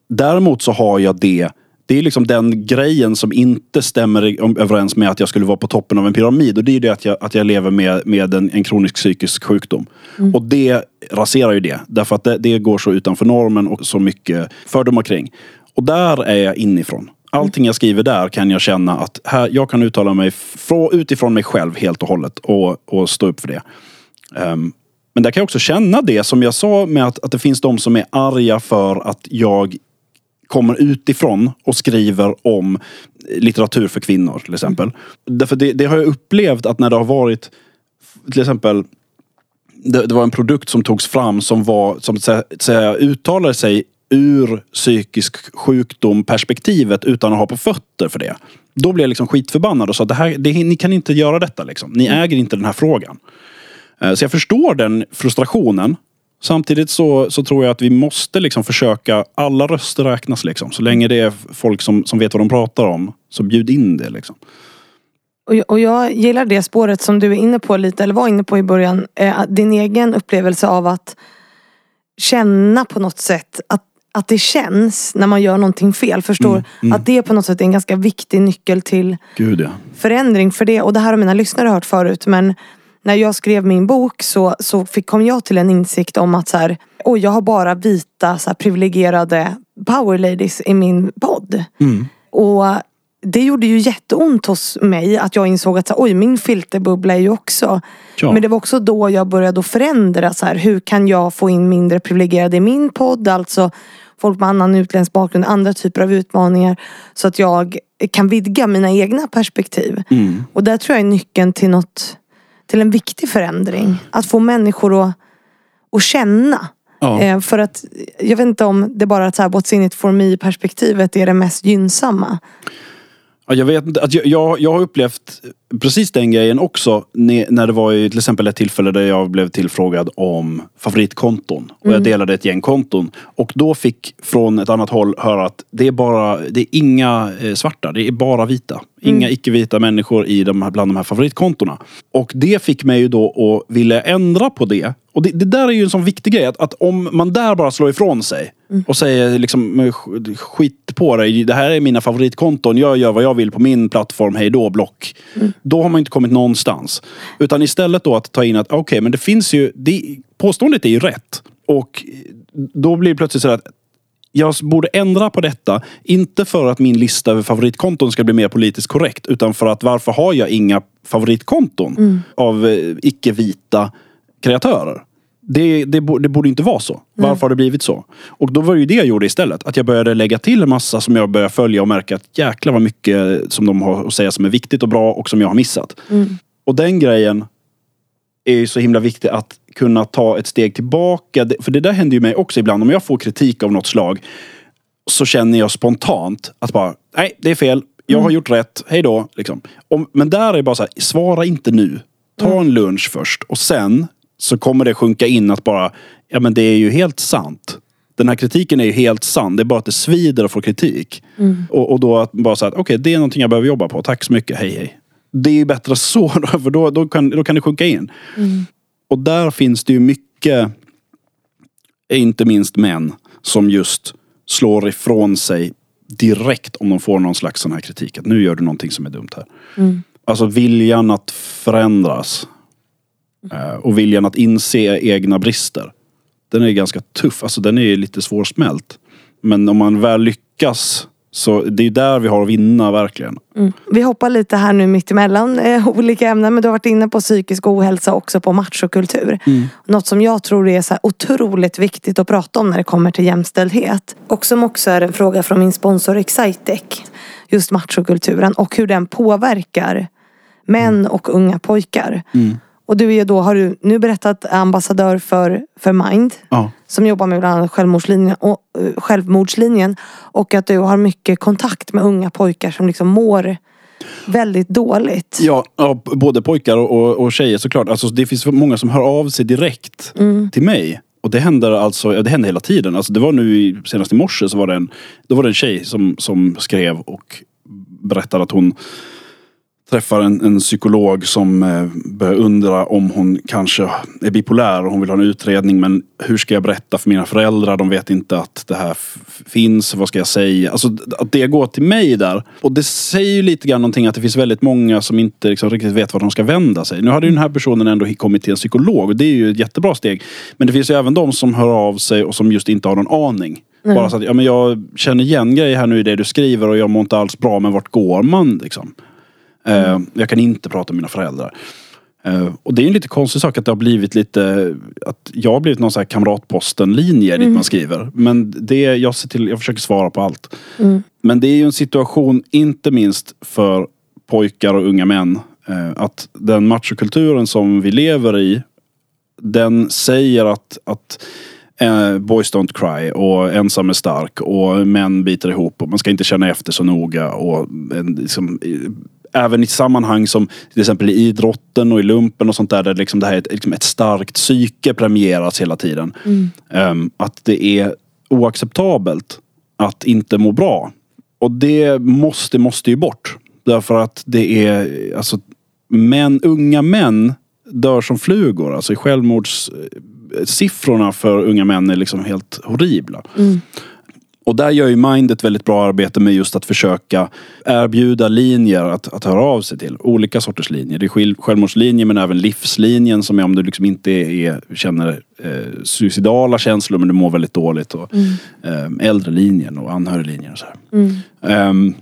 Speaker 1: Däremot så har jag det det är liksom den grejen som inte stämmer överens med att jag skulle vara på toppen av en pyramid. Och det är det att jag, att jag lever med, med en, en kronisk psykisk sjukdom. Mm. Och det raserar ju det. Därför att det, det, går så utanför normen och så mycket fördomar kring. Och där är jag inifrån. Allting jag skriver där kan jag känna att här, jag kan uttala mig utifrån mig själv helt och hållet och, och stå upp för det. Um, men där kan jag också känna det som jag sa med att, att det finns de som är arga för att jag kommer utifrån och skriver om litteratur för kvinnor till exempel. Därför det, det har jag upplevt att när det har varit till exempel det, det var en produkt som togs fram som var som så, så uttalade sig ur psykisk sjukdom perspektivet utan att ha på fötter för det. Då blev jag liksom skitförbannad och sa det här, det, ni kan inte göra detta. Liksom. Ni äger inte den här frågan. Eh, så jag förstår den frustrationen. Samtidigt så, så tror jag att vi måste liksom försöka, alla röster räknas liksom. Så länge det är folk som, som vet vad de pratar om, så bjud in det liksom.
Speaker 2: Och, och jag gillar det spåret som du är inne på lite, eller var inne på i början. Eh, din egen upplevelse av att känna på något sätt att, att det känns när man gör någonting fel. Förstår? Mm, mm. Att det på något sätt är en ganska viktig nyckel till
Speaker 1: Gud, ja.
Speaker 2: förändring. För det, och det här har mina lyssnare hört förut. Men när jag skrev min bok så, så fick, kom jag till en insikt om att så här, oh, jag har bara vita så här, privilegierade power ladies i min podd.
Speaker 1: Mm.
Speaker 2: Och det gjorde ju jätteont hos mig att jag insåg att oj min filterbubbla är ju också. Ja. Men det var också då jag började förändra så här, hur kan jag få in mindre privilegierade i min podd? Alltså folk med annan utländsk bakgrund, andra typer av utmaningar. Så att jag kan vidga mina egna perspektiv.
Speaker 1: Mm.
Speaker 2: Och där tror jag är nyckeln till något, till en viktig förändring. Att få människor att, att känna.
Speaker 1: Ja.
Speaker 2: Eh, för att, jag vet inte om det bara så här, what's in it for me perspektivet är det mest gynnsamma.
Speaker 1: Ja, jag vet inte. Att jag, jag, jag har upplevt precis den grejen också när det var i till exempel ett tillfälle där jag blev tillfrågad om favoritkonton. Och jag mm. delade ett gäng konton. Och då fick från ett annat håll höra att det är bara, det är inga eh, svarta, det är bara vita. Inga mm. icke-vita människor i de här, bland de här favoritkontona. Och det fick mig ju då att vilja ändra på det. Och det, det där är ju en sån viktig grej. Att, att om man där bara slår ifrån sig mm. och säger liksom skit på dig. Det här är mina favoritkonton. Jag gör vad jag vill på min plattform. Hej då block. Mm. Då har man inte kommit någonstans. Utan istället då att ta in att okej, okay, men det finns ju... Det, påståendet är ju rätt. Och då blir det plötsligt så att jag borde ändra på detta. Inte för att min lista över favoritkonton ska bli mer politiskt korrekt. Utan för att varför har jag inga favoritkonton mm. av eh, icke-vita kreatörer? Det, det, det, borde inte vara så. Varför mm. har det blivit så? Och då var det ju det jag gjorde istället. Att jag började lägga till en massa som jag började följa och märka att jäklar vad mycket som de har att säga som är viktigt och bra och som jag har missat.
Speaker 2: Mm.
Speaker 1: Och den grejen är ju så himla viktig att kunna ta ett steg tillbaka. För det där händer ju mig också ibland. Om jag får kritik av något slag så känner jag spontant att bara, nej det är fel. Jag har mm. gjort rätt. Hej då. Liksom. Om, men där är det bara så här, svara inte nu. Ta mm. en lunch först och sen så kommer det sjunka in att bara, ja men det är ju helt sant. Den här kritiken är ju helt sann. Det är bara att det svider att få kritik.
Speaker 2: Mm.
Speaker 1: Och, och, då att bara säga okej okay, det är någonting jag behöver jobba på. Tack så mycket, hej hej. Det är ju bättre *laughs* så, för då, då, kan, då kan det sjunka in.
Speaker 2: Mm.
Speaker 1: Och där finns det ju mycket, inte minst män, som just slår ifrån sig direkt om de får någon slags sån här kritik. Att nu gör du någonting som är dumt här.
Speaker 2: Mm.
Speaker 1: Alltså viljan att förändras Eh, och viljan att inse egna brister. Den är ganska tuff. Alltså den är lite svårsmält. Men om man väl lyckas så det är där vi har att vinna verkligen.
Speaker 2: Mm. Vi hoppar lite här nu mitt emellan eh, olika ämnen. Men du har varit inne på psykisk ohälsa också på machokultur.
Speaker 1: Mm.
Speaker 2: Något som jag tror är så otroligt viktigt att prata om när det kommer till jämställdhet. Och som också är en fråga från min sponsor Excitec. Just machokulturen och hur den påverkar män mm. och unga pojkar.
Speaker 1: Mm.
Speaker 2: Och du är då, har du nu berättat, ambassadör för, för Mind.
Speaker 1: Ja.
Speaker 2: Som jobbar med bland annat självmordslinjen och, uh, självmordslinjen. Och att du har mycket kontakt med unga pojkar som liksom mår väldigt dåligt.
Speaker 1: Ja, ja både pojkar och, och tjejer såklart. Alltså, det finns många som hör av sig direkt
Speaker 2: mm.
Speaker 1: till mig. Och det händer alltså, det händer hela tiden. Alltså, det var nu senast i morse så var det en, då var det en tjej som, som skrev och berättade att hon träffar en, en psykolog som eh, börjar undra om hon kanske är bipolär och hon vill ha en utredning. Men hur ska jag berätta för mina föräldrar? De vet inte att det här finns. Vad ska jag säga? Alltså att det går till mig där. Och det säger ju lite grann någonting att det finns väldigt många som inte liksom riktigt vet vart de ska vända sig. Nu hade ju den här personen ändå kommit till en psykolog och det är ju ett jättebra steg. Men det finns ju även de som hör av sig och som just inte har någon aning. Mm. Bara så att, ja men jag känner igen grejer här nu i det du skriver och jag mår inte alls bra men vart går man liksom? Mm. Jag kan inte prata med mina föräldrar. Eh, och det är en lite konstig sak att det har blivit lite, att jag har blivit någon sån här kamratposten-linje dit man skriver. Men det, jag ser till, jag försöker svara på allt. Men det är ju en situation, inte minst för pojkar och unga män, eh, att den machokulturen som vi lever i, den säger att, att eh, boys don't cry och ensam är stark och män biter ihop och man ska inte känna efter så noga. Och, liksom, även i sammanhang som till exempel i idrotten och i lumpen och sånt där, där liksom det här är ett, liksom ett starkt psyke premieras hela tiden. Ehm, att det är oacceptabelt att inte må bra. Och det måste, måste ju bort. Därför att det är, alltså, män, unga män dör som flugor. Alltså självmordssiffrorna för unga män är liksom helt horribla. Och där gör ju Mind ett väldigt bra arbete med just att försöka erbjuda linjer att, att höra av sig till. Olika sorters linjer. Det är själv- självmordslinjen men även livslinjen som är om du liksom inte är, känner eh, suicidala känslor men du mår väldigt dåligt. Och, eh, äldrelinjen och anhöriglinjen och så här. Ehm,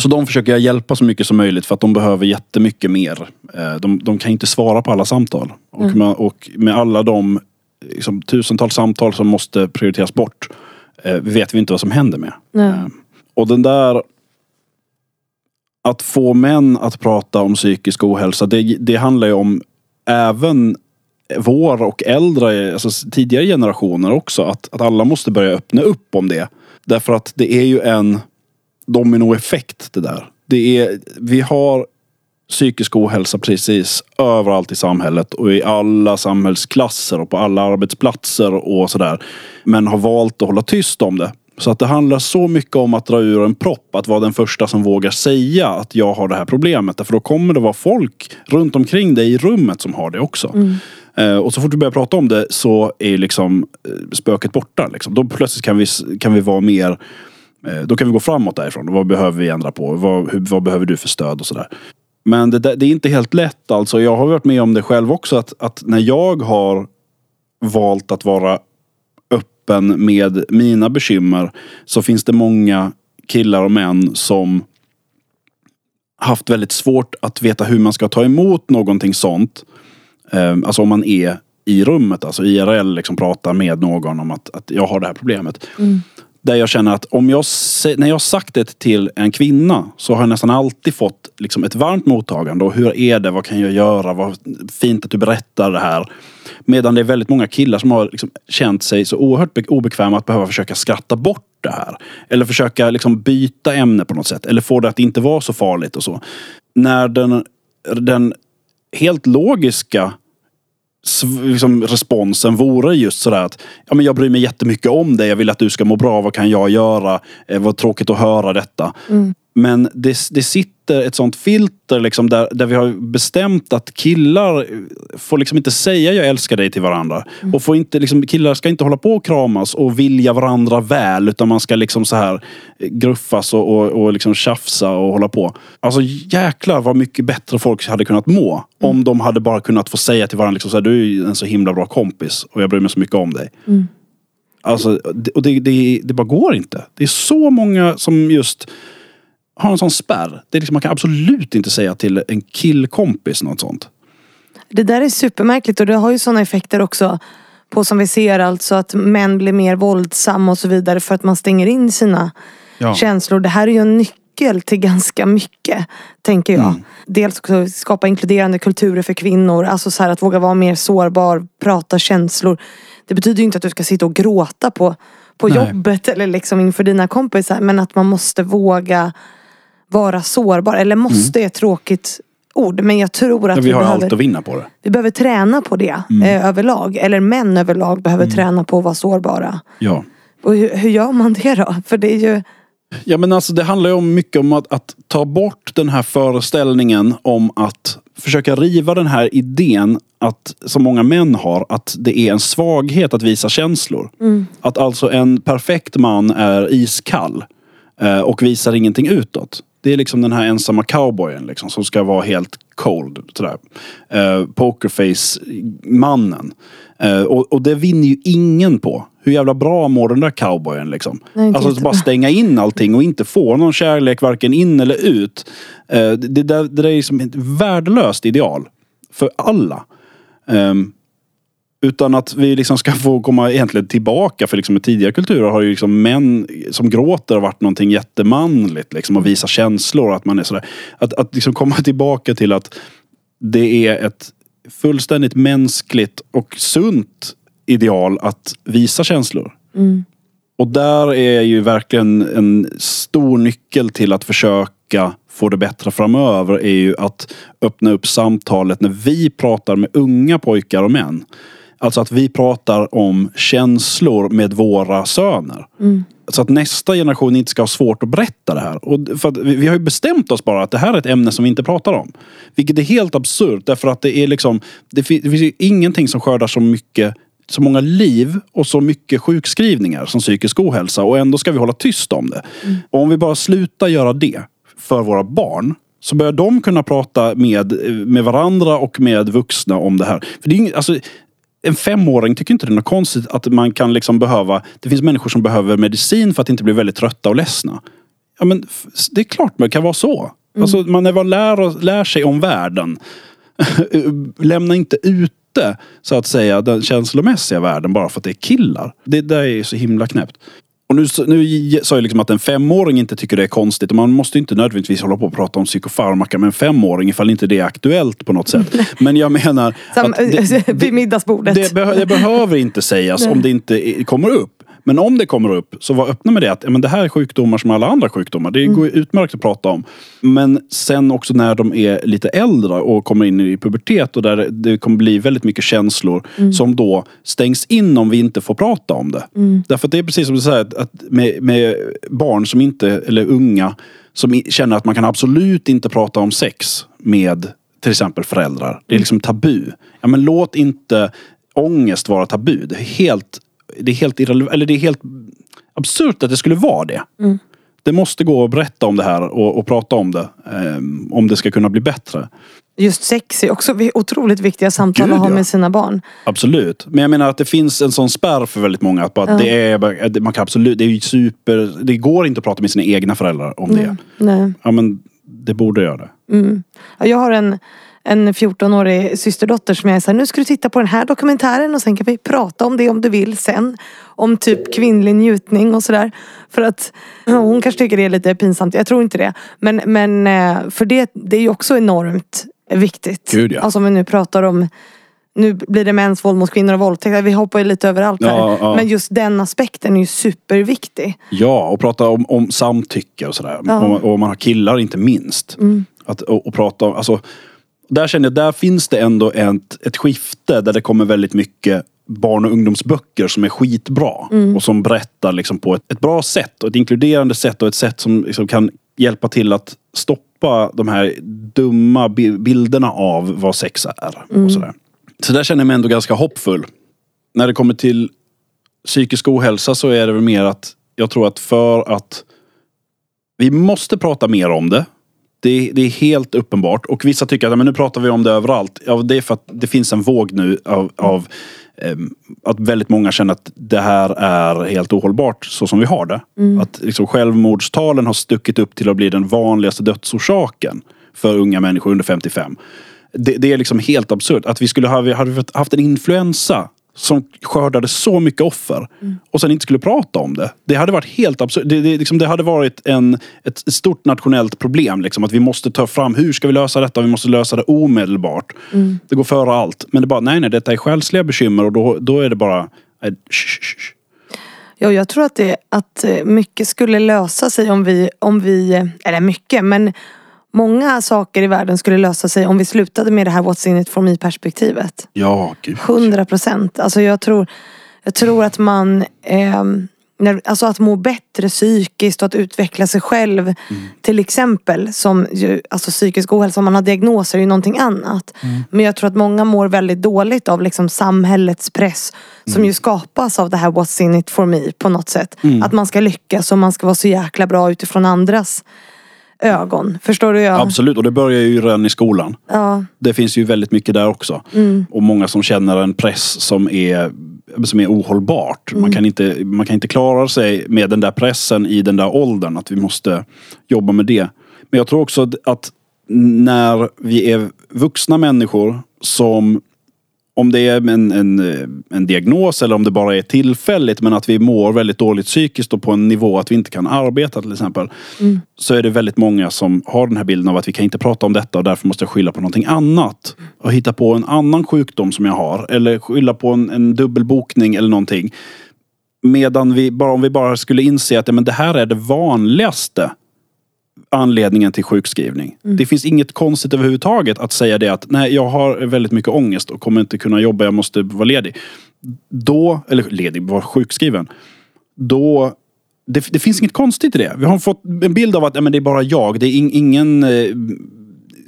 Speaker 1: så de försöker jag hjälpa så mycket som möjligt för att de behöver jättemycket mer. Eh, De, de kan inte svara på alla samtal. Och, med, och med alla de liksom, tusentals samtal som måste prioriteras bort eh, vet vi inte vad som händer med.
Speaker 2: Nej.
Speaker 1: Eh, Och den där att få män att prata om psykisk ohälsa, det, det handlar ju om även vår och äldre, alltså tidigare generationer också. Att, att alla måste börja öppna upp om det. Därför att det är ju en dominoeffekt det där. Det är, vi har psykisk ohälsa precis överallt i samhället och i alla samhällsklasser och på alla arbetsplatser och sådär. Men har valt att hålla tyst om det. Så att det handlar så mycket om att dra ur en propp, att vara den första som vågar säga att jag har det här problemet. För då kommer det vara folk runt omkring dig i rummet som har det också. Eh, och så fort du börjar prata om det så är liksom eh, spöket borta. Liksom. Då plötsligt kan vi, kan vi vara mer Eh, Då kan vi gå framåt därifrån. Vad behöver vi ändra på? Vad, hur, vad behöver du för stöd och sådär. Men det, det är inte helt lätt alltså. Jag har varit med om det själv också. Att, att när jag har valt att vara öppen med mina bekymmer så finns det många killar och män som haft väldigt svårt att veta hur man ska ta emot någonting sånt. Ehm, alltså om man är i rummet, alltså IRL, liksom pratar med någon om att, att jag har det här problemet. Mm. Där jag känner att om jag, när jag har sagt det till en kvinna så har jag nästan alltid fått liksom ett varmt mottagande. Och hur är det? Vad kan jag göra? Vad fint att du berättar det här. Medan det är väldigt många killar som har liksom känt sig så oerhört obekväma att behöva försöka skratta bort det här. Eller försöka liksom byta ämne på något sätt. Eller få det att inte vara så farligt och så. När den, den helt logiska liksom, responsen vore just sådär att ja, men jag bryr mig jättemycket om dig. Jag vill att du ska må bra. Vad kan jag göra? Eh, vad tråkigt att höra detta. Men det, det sitter ett sånt filter liksom där, där vi har bestämt att killar får liksom inte säga jag älskar dig till varandra. Och får inte, liksom, killar ska inte hålla på och kramas och vilja varandra väl. Utan man ska liksom så här gruffas och, och, och liksom tjafsa och hålla på. Alltså jäklar vad mycket bättre folk hade kunnat må. Om de hade bara kunnat få säga till varandra liksom så här, du är en så himla bra kompis och jag bryr mig så mycket om dig. Alltså, det- och det, det, det bara går inte. Det är så många som just har en sån spärr. Det är liksom, man kan absolut inte säga till en killkompis något sånt.
Speaker 2: Det där är supermärkligt och det har ju sådana effekter också på som vi ser alltså att män blir mer våldsamma och så vidare för att man stänger in sina
Speaker 1: Ja.
Speaker 2: känslor. Det här är ju en nyckel till ganska mycket, tänker jag.
Speaker 1: Mm.
Speaker 2: Dels också skapa inkluderande kulturer för kvinnor, alltså så att våga vara mer sårbar, prata känslor. Det betyder ju inte att du ska sitta och gråta på, på
Speaker 1: Nej.
Speaker 2: jobbet eller liksom inför dina kompisar, men att man måste våga vara sårbar. Eller måste är ett tråkigt ord, men jag tror att
Speaker 1: Men vi har
Speaker 2: behöver...
Speaker 1: allt att vinna på det.
Speaker 2: Vi behöver träna på det eh, överlag. Eller män överlag behöver träna på att vara sårbara.
Speaker 1: Ja.
Speaker 2: Och hur, hur gör man det då? *laughs* För det är ju...
Speaker 1: Ja men alltså det handlar ju om mycket om att, att ta bort den här föreställningen om att försöka riva den här idén att, som många män har, att det är en svaghet att visa känslor. Att alltså en perfekt man är iskall eh, och visar ingenting utåt. Det är liksom den här ensamma cowboyen liksom, som ska vara helt cold. Sådär. Eh, Pokerface-mannen. Eh, och, och det vinner ju ingen på. Hur jävla bra mår den där cowboyen liksom?
Speaker 2: Nej,
Speaker 1: alltså att bara stänga in allting och inte få någon kärlek varken in eller ut. Eh, det, det, där, det där är liksom ett värdelöst ideal. för alla. Um, utan att vi liksom ska få komma egentligen tillbaka. För liksom i tidigare kulturer har ju liksom män som gråter varit någonting jättemanligt. Liksom, och visa känslor. Att, man är sådär. att, att liksom komma *laughs* tillbaka till att det är ett fullständigt mänskligt och sunt ideal att visa känslor.
Speaker 2: Mm.
Speaker 1: Och där är ju verkligen en stor nyckel till att försöka få det bättre framöver är ju att öppna upp samtalet när vi pratar med unga pojkar och män. Alltså att vi pratar om känslor med våra söner.
Speaker 2: Mm.
Speaker 1: Så att nästa generation inte ska ha svårt att berätta det här. Och för vi, vi har ju bestämt oss bara att det här är ett ämne som vi inte pratar om. Vilket är helt absurt därför att det är liksom Det, fin det finns ju ingenting som skördar så mycket så många liv och så mycket sjukskrivningar som psykisk ohälsa och ändå ska vi hålla tyst om det.
Speaker 2: Mm.
Speaker 1: Om vi bara slutar göra det för våra barn så börjar de kunna prata med, med varandra och med vuxna om det här. För det är alltså, en femåring tycker inte det är något konstigt att man kan liksom behöva... Det finns människor som behöver medicin för att inte bli väldigt trötta och ledsna. Ja, men det är klart det kan vara så. Mm. Alltså, man är väl lär, lär sig om världen. *laughs* Lämna inte ute så att säga den känslomässiga världen bara för att det är killar. Det där är så himla knäppt. Och nu, nu sa jag liksom att en femåring inte tycker det är konstigt. Och man måste inte nödvändigtvis hålla på och prata om psykofarmaka med en femåring ifall inte det är aktuellt på något sätt. *laughs* Men jag menar...
Speaker 2: Som, det, *laughs* vid middagsbordet.
Speaker 1: Det, det, behöver inte sägas *laughs* om det inte kommer upp. Men om det kommer upp, så var öppna med det att men det här är sjukdomar som alla andra sjukdomar. Det går mm. utmärkt att prata om. Men sen också när de är lite äldre och kommer in i pubertet och där det kommer bli väldigt mycket känslor mm. som då stängs in om vi inte får prata om det.
Speaker 2: Mm.
Speaker 1: Därför att det är precis som du säger, att med, med barn som inte, eller unga, som känner att man kan absolut inte prata om sex med till exempel föräldrar. Det är liksom tabu. Ja, men låt inte ångest vara tabu. Det är helt det är helt eller det är helt absurt att det skulle vara det.
Speaker 2: Mm.
Speaker 1: Det måste gå att berätta om det här och, och prata om det. Um, om det ska kunna bli bättre.
Speaker 2: Just sex är också otroligt viktiga samtal Gud, att ha med sina barn.
Speaker 1: Absolut. Men jag menar att det finns en sån spärr för väldigt många. Att bara, ja. det, är, man kan absolut, det är super, det går inte att prata med sina egna föräldrar om det.
Speaker 2: Nej.
Speaker 1: Ja men det borde göra det.
Speaker 2: Mm. Jag har en en 14-årig systerdotter som jag är såhär, nu ska du titta på den här dokumentären och sen kan vi prata om det om du vill sen. Om typ kvinnlig njutning och sådär. För att hon kanske tycker det är lite pinsamt, jag tror inte det. Men, men eh, för det, det är ju också enormt viktigt.
Speaker 1: Gud, ja.
Speaker 2: Alltså om vi nu pratar om nu blir det mäns våld mot kvinnor och våldtäkt. Vi hoppar ju lite överallt här.
Speaker 1: Ja, ja.
Speaker 2: Men just den aspekten är ju superviktig.
Speaker 1: Ja, och prata om, om samtycke och sådär. Ja. Och, och man har killar inte minst.
Speaker 2: Mm.
Speaker 1: Att, och, och, prata om, alltså där känner jag, där finns det ändå ett, ett skifte där det kommer väldigt mycket barn och ungdomsböcker som är skitbra.
Speaker 2: Mm.
Speaker 1: Och som berättar liksom på ett, ett, bra sätt och ett inkluderande sätt och ett sätt som liksom kan hjälpa till att stoppa de här dumma bilderna av vad sex är.
Speaker 2: Mm.
Speaker 1: Och sådär. Så där känner jag mig ändå ganska hoppfull. När det kommer till psykisk ohälsa så är det väl mer att jag tror att för att vi måste prata mer om det. Det, det, är helt uppenbart. Och vissa tycker att men nu pratar vi om det överallt. Ja, det är för att det finns en våg nu av, av eh, att väldigt många känner att det här är helt ohållbart så som vi har det.
Speaker 2: Mm.
Speaker 1: Att liksom, självmordstalen har stuckit upp till att bli den vanligaste dödsorsaken för unga människor under 55. Det, det är liksom helt absurt. Att vi skulle ha hade haft en influensa som skördade så mycket offer
Speaker 2: mm.
Speaker 1: och sen inte skulle prata om det. Det hade varit helt absurt. Det, det, liksom, det hade varit en, ett stort nationellt problem. Liksom, att vi måste ta fram, hur ska vi lösa detta? Vi måste lösa det omedelbart.
Speaker 2: Mm.
Speaker 1: Det går före allt. Men det bara, nej nej, detta är själsliga bekymmer och då, då är det bara, nej, sh, sh, sh.
Speaker 2: Ja, jag tror att, det, att eh, mycket skulle lösa sig om vi, om vi, eh, eller mycket, men Många saker i världen skulle lösa sig om vi slutade med det här what's in it for me perspektivet.
Speaker 1: Ja, gud.
Speaker 2: 100 procent. Alltså jag tror, jag tror att man eh, när, alltså att må bättre psykiskt och att utveckla sig själv. Mm. Till exempel som ju, alltså psykisk ohälsa, om man har diagnoser är ju någonting annat.
Speaker 1: Mm.
Speaker 2: Men jag tror att många mår väldigt dåligt av liksom samhällets press. Som mm. ju skapas av det här what's in it for me på något sätt.
Speaker 1: Mm.
Speaker 2: Att man ska lyckas och man ska vara så jäkla bra utifrån andras ögon. Förstår du? Jag?
Speaker 1: Absolut, och det börjar ju redan i skolan.
Speaker 2: Ja.
Speaker 1: Det finns ju väldigt mycket där också.
Speaker 2: Mm.
Speaker 1: Och många som känner en press som är, som är ohållbart.
Speaker 2: Mm.
Speaker 1: Man, kan inte, man kan inte klara sig med den där pressen i den där åldern. Att vi måste jobba med det. Men jag tror också att när vi är vuxna människor som om det är en, en, en diagnos eller om det bara är tillfälligt men att vi mår väldigt dåligt psykiskt och på en nivå att vi inte kan arbeta till exempel.
Speaker 2: Mm.
Speaker 1: Så är det väldigt många som har den här bilden av att vi kan inte prata om detta och därför måste jag skylla på någonting annat. Och hitta på en annan sjukdom som jag har. Eller skylla på en, en dubbelbokning eller någonting. Medan vi, bara, om vi bara skulle inse att ja, men det här är det vanligaste anledningen till sjukskrivning. Det finns inget konstigt överhuvudtaget att säga det att nej, jag har väldigt mycket ångest och kommer inte kunna jobba, jag måste vara ledig. Då, eller ledig, vara sjukskriven. Då, det, det finns inget konstigt i det. Vi har fått en bild av att ja, men det är bara jag, det är in, ingen eh,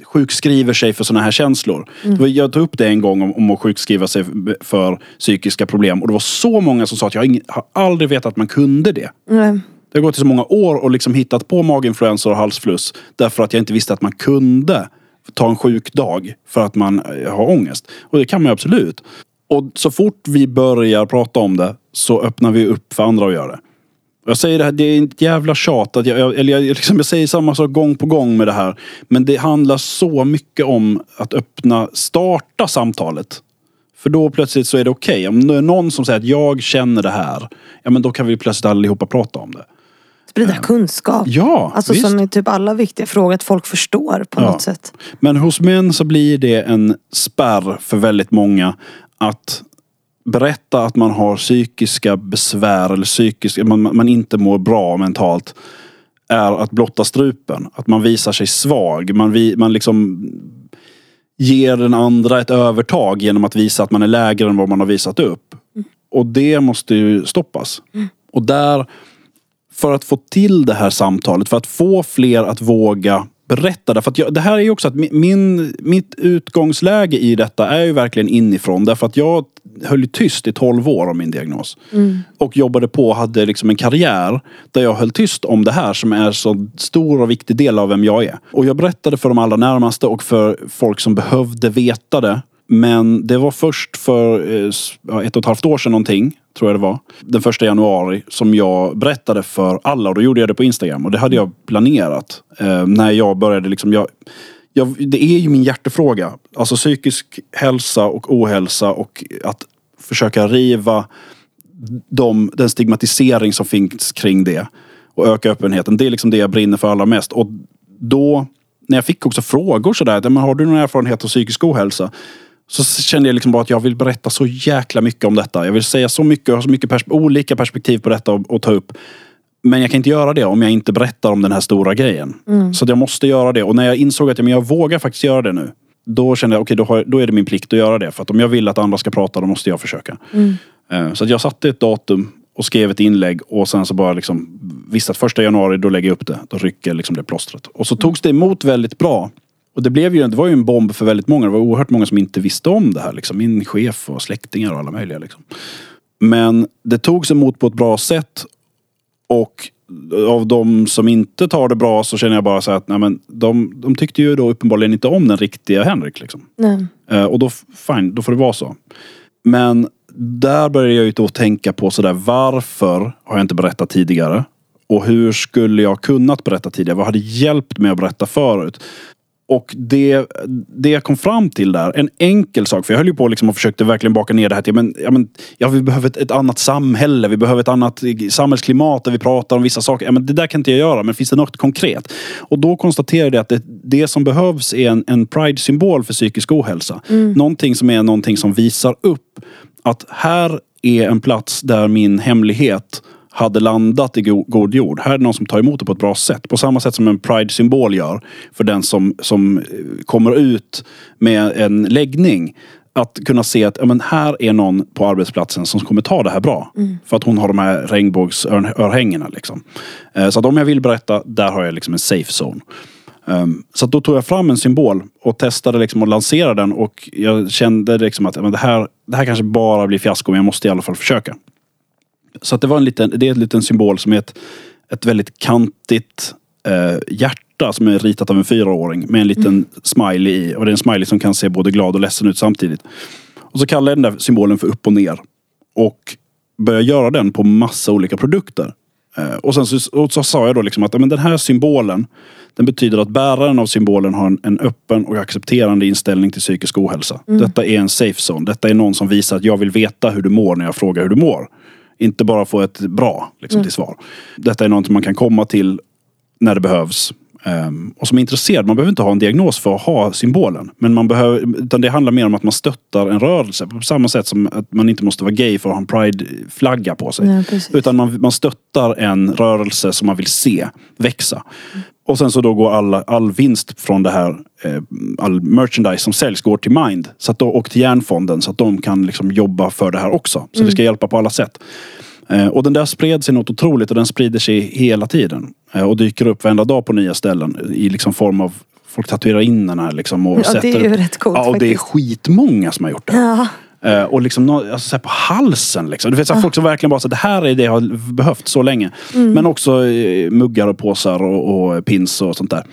Speaker 1: sjukskriver sig för sådana här känslor. Var- Jag tog upp det en gång om, om att sjukskriva sig för psykiska problem och det var så många som sa att jag har, aldrig vetat att man kunde det.
Speaker 2: Nej.
Speaker 1: Det har gått i så många år och liksom hittat på maginfluensor och halsfluss därför att jag inte visste att man kunde ta en sjuk dag för att man eh, har ångest. Och det kan man ju absolut. Och så fort vi börjar prata om det så öppnar vi upp för andra att göra det. Jag säger det här, det är ett jävla tjat. Att jag, jag, eller jag, liksom, jag säger samma sak gång på gång med det här. Men det handlar så mycket om att öppna, starta samtalet. För då plötsligt så är det okej. Om det är någon som säger att jag känner det här. Ja men då kan vi plötsligt allihopa prata om det.
Speaker 2: Sprida kunskap.
Speaker 1: Ja,
Speaker 2: Alltså
Speaker 1: visst.
Speaker 2: som är typ alla viktiga frågor, att folk förstår på
Speaker 1: Ja.
Speaker 2: något sätt.
Speaker 1: Men hos män så blir det en spärr för väldigt många att berätta att man har psykiska besvär eller psykiska, man, man inte mår bra mentalt är att blotta strupen. Att man visar sig svag. Man, vi, man liksom ger den andra ett övertag genom att visa att man är lägre än vad man har visat upp. Och det måste ju stoppas. Och där, för att få till det här samtalet, för att få fler att våga berätta det. För att jag, det här är ju också att mi- min, mitt utgångsläge i detta är ju verkligen inifrån. Därför att jag höll tyst i 12 år om min diagnos. Och jobbade på och hade liksom en karriär där jag höll tyst om det här som är så stor och viktig del av vem jag är. Och jag berättade för de allra närmaste och för folk som behövde veta det. Men det var först för eh, ett och ett halvt år sedan någonting, tror jag det var. Den första januari som jag berättade för alla och då gjorde jag det på Instagram. Och det hade jag planerat. Eh, när jag började liksom, jag, jag, det är ju min hjärtefråga. Alltså psykisk hälsa och ohälsa och att försöka riva de, den stigmatisering som finns kring det. Och öka öppenheten. Det är liksom det jag brinner för allra mest. Och då, när jag fick också frågor sådär. Har du någon erfarenhet av psykisk ohälsa? Så kände jag liksom bara att jag vill berätta så jäkla mycket om detta. Jag vill säga så mycket och ha så mycket pers- olika perspektiv på detta och, och ta upp. Men jag kan inte göra det om jag inte berättar om den här stora grejen. Så att jag måste göra det. Och när jag insåg att ja, men jag vågar faktiskt göra det nu. Då kände jag, okej då, har- då är det min plikt att göra det. För att om jag vill att andra ska prata, då måste jag försöka. Eh, Så att jag satte ett datum och skrev ett inlägg och sen så bara liksom visste att första januari då lägger jag upp det. Då rycker liksom det plåstret. Och så togs det emot väldigt bra. Och det, blev ju, det var ju en bomb för väldigt många. Det var oerhört många som inte visste om det här. Liksom. Min chef och släktingar och alla möjliga. Liksom. Men det togs emot på ett bra sätt. Och av de som inte tar det bra så känner jag bara så att nej, men de, de tyckte ju då uppenbarligen inte om den riktiga Henrik. Liksom.
Speaker 2: Nej.
Speaker 1: Eh, och då, fine, då får det vara så. Men där började jag ju då tänka på sådär, varför har jag inte berättat tidigare? Och hur skulle jag kunnat berätta tidigare? Vad hade hjälpt mig att berätta förut? Och det, det jag kom fram till där, en enkel sak, för jag höll ju på liksom och försökte verkligen baka ner det här till, men, ja, men, ja, vi behöver ett, ett annat samhälle, vi behöver ett annat samhällsklimat där vi pratar om vissa saker. Ja, men det där kan inte jag göra, men finns det något konkret? Och då konstaterade jag att det, det som behövs är en, en pride-symbol för psykisk ohälsa. Någonting som är någonting som visar upp att här är en plats där min hemlighet hade landat i go- god jord. Här är det någon som tar emot det på ett bra sätt. På samma sätt som en pride-symbol gör för den som, som eh, kommer ut med en läggning. Att kunna se att ja, men här är någon på arbetsplatsen som kommer ta det här bra. För att hon har de här regnbågsörhängena. Liksom. Eh, Så att om jag vill berätta, där har jag liksom en safe zone. Um, så att då tog jag fram en symbol och testade liksom att lansera den och jag kände liksom att men det, här, det här kanske bara blir fiasko men jag måste i alla fall försöka. Så att det var en liten, det är en liten symbol som är ett, ett väldigt kantigt eh, hjärta som är ritat av en fyraåring med en liten smiley i. Och det är en smiley som kan se både glad och ledsen ut samtidigt. Och så kallar jag den där symbolen för upp och ner. Och började göra den på massa olika produkter. Eh, och sen så, och så sa jag då liksom att men den här symbolen Den betyder att bäraren av symbolen har en, en öppen och accepterande inställning till psykisk ohälsa. Detta är en safe zone. Detta är någon som visar att jag vill veta hur du mår när jag frågar hur du mår. Inte bara få ett bra liksom, till svar. Detta är något man kan komma till när det behövs. Ehm, och som är intresserad, man behöver inte ha en diagnos för att ha symbolen. Men man behöver, utan det handlar mer om att man stöttar en rörelse. På samma sätt som att man inte måste vara gay för att ha en pride-flagga på sig.
Speaker 2: Precis.
Speaker 1: utan man, man stöttar en rörelse som man vill se växa. Och sen så då går alla, all vinst från det här, eh, all merchandise som säljs går till Mind. Så att då, och till Järnfonden så att de kan liksom jobba för det här också. Så det ska hjälpa på alla sätt. Eh, och den där spred sig något otroligt och den sprider sig hela tiden. Eh, och dyker upp varenda dag på nya ställen i liksom form av Folk tatuerar in den här liksom och
Speaker 2: Ja,
Speaker 1: sätter
Speaker 2: det är ju
Speaker 1: upp-
Speaker 2: rätt coolt
Speaker 1: Ja, och det är
Speaker 2: faktiskt.
Speaker 1: skitmånga som har gjort det.
Speaker 2: Ja.
Speaker 1: Eh, och liksom alltså, så på halsen. Liksom. Du vet, så här, Folk som verkligen bara så det här är det jag har behövt så länge. Men också eh, muggar och påsar och, och pins och sånt där.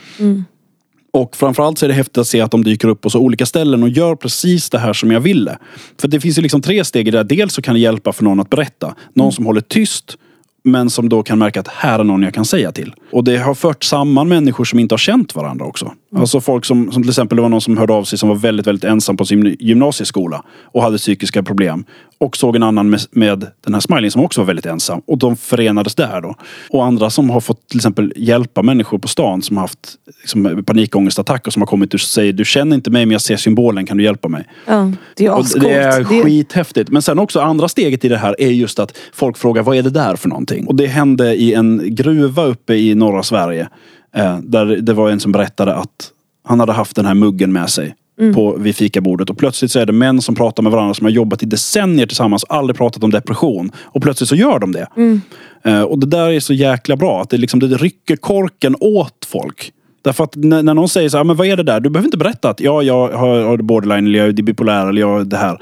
Speaker 1: Och framförallt så är det häftigt att se att de dyker upp på så olika ställen och gör precis det här som jag ville. För det finns ju liksom tre steg i det. här. Dels så kan det hjälpa för någon att berätta. Någon som håller tyst. Men som då kan märka att här är någon jag kan säga till. Och det har fört samman människor som inte har känt varandra också. Alltså folk som, som till exempel, det var någon som hörde av sig som var väldigt, väldigt ensam på sin gymnasieskola. Och hade psykiska problem. Och såg en annan med, med den här smileyn som också var väldigt ensam. Och de förenades där då. Och andra som har fått till exempel hjälpa människor på stan som har haft liksom, panikångestattack och som har kommit och säger du känner inte mig men jag ser symbolen, kan du hjälpa mig?
Speaker 2: Ja, det är ascoolt.
Speaker 1: Det är- skithäftigt. Men sen också andra steget i det här är just att folk frågar vad är det där för någonting? Och det hände i en gruva uppe i norra Sverige. Eh, där det var en som berättade att han hade haft den här muggen med sig. På, vid fikabordet och plötsligt så är det män som pratar med varandra som har jobbat i decennier tillsammans aldrig pratat om depression. Och plötsligt så gör de det. Eh, och det där är så jäkla bra. Att det, liksom, det rycker korken åt folk. Därför att när, när någon säger så här, men vad är det där? Du behöver inte berätta att ja, jag har, har borderline eller jag är bipolär eller jag är det här.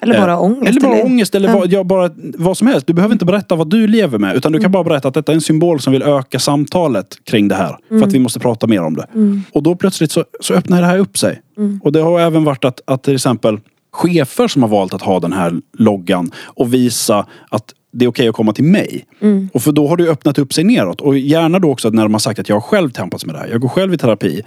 Speaker 2: Eller bara
Speaker 1: Eh,
Speaker 2: ångest,
Speaker 1: Eller bara
Speaker 2: eller-
Speaker 1: ångest eller vad, ja, bara vad som helst. Du behöver inte berätta vad du lever med. Utan du kan bara berätta att detta är en symbol som vill öka samtalet kring det här. För att vi måste prata mer om det. Och då plötsligt så, så öppnar det här upp sig. Och det har även varit att, att till exempel chefer som har valt att ha den här loggan och visa att det är okej att komma till mig. Och för då har det öppnat upp sig neråt. Och gärna då också när de har sagt att jag har själv tampats med det här. Jag går själv i terapi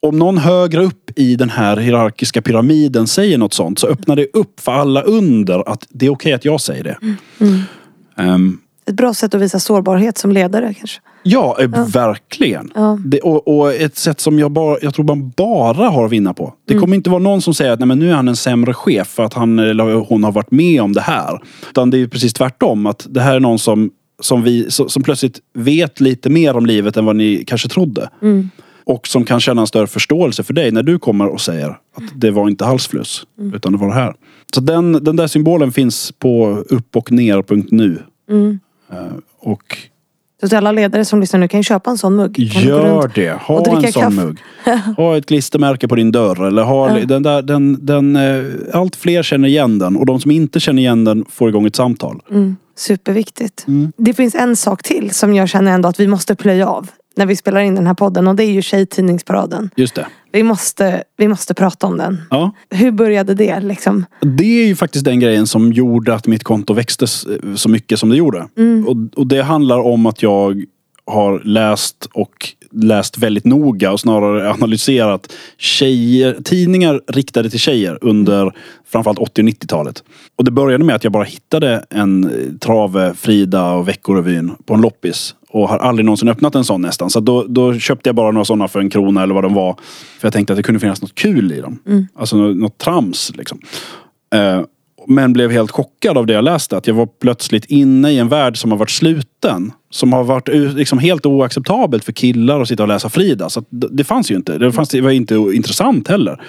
Speaker 1: om någon högre upp i den här hierarkiska pyramiden säger något sånt så öppnar det upp för alla under att det är okej att jag säger det. Ehm,
Speaker 2: Ett bra sätt att visa sårbarhet som ledare kanske.
Speaker 1: ja, eh, verkligen.
Speaker 2: Ja.
Speaker 1: Det, och, och ett sätt som jag, bara, jag tror man bara har att vinna på. Det kommer inte vara någon som säger att Nej, men nu är han en sämre chef för att han eller hon har varit med om det här. Utan det är precis tvärtom. Att det här är någon som, som, vi, som, som plötsligt vet lite mer om livet än vad ni kanske trodde. Och som kan känna en större förståelse för dig när du kommer och säger att det var inte halsfluss. Utan det var det här. Så den, den där symbolen finns på upp och ner.nu. Eh, och
Speaker 2: Så till alla ledare som lyssnar nu kan ju köpa en sån mugg. Kan
Speaker 1: gör det. Ha en sån
Speaker 2: kaffe.
Speaker 1: mugg. Ha ett klistermärke på din dörr. Eller ha, den där, den, den, eh, allt fler känner igen den. Och de som inte känner igen den får igång ett samtal.
Speaker 2: Mm, superviktigt.
Speaker 1: Mm.
Speaker 2: Det finns en sak till som jag känner ändå att vi måste plöja av. När vi spelar in den här podden och det är ju Tjejtidningsparaden.
Speaker 1: Just det.
Speaker 2: Vi måste, vi måste prata om den.
Speaker 1: Ja.
Speaker 2: Hur började det liksom?
Speaker 1: Det är ju faktiskt den grejen som gjorde att mitt konto växte så mycket som det gjorde. Och, och det handlar om att jag har läst och läst väldigt noga och snarare analyserat tjejer, tidningar riktade till tjejer under framförallt 80 och 90-talet. Och det började med att jag bara hittade en eh, Trave, Frida och Veckorevyn på en loppis. Och har aldrig någonsin öppnat en sån nästan. Så då, då köpte jag bara några sådana för en krona eller vad de var. För jag tänkte att det kunde finnas något kul i dem. Alltså något, något trams liksom. Eh, men blev helt chockad av det jag läste. Att jag var plötsligt inne i en värld som har varit sluten. Som har varit liksom helt oacceptabelt för killar att sitta och läsa Frida. Så det fanns ju inte. Det, fanns, det var inte intressant heller.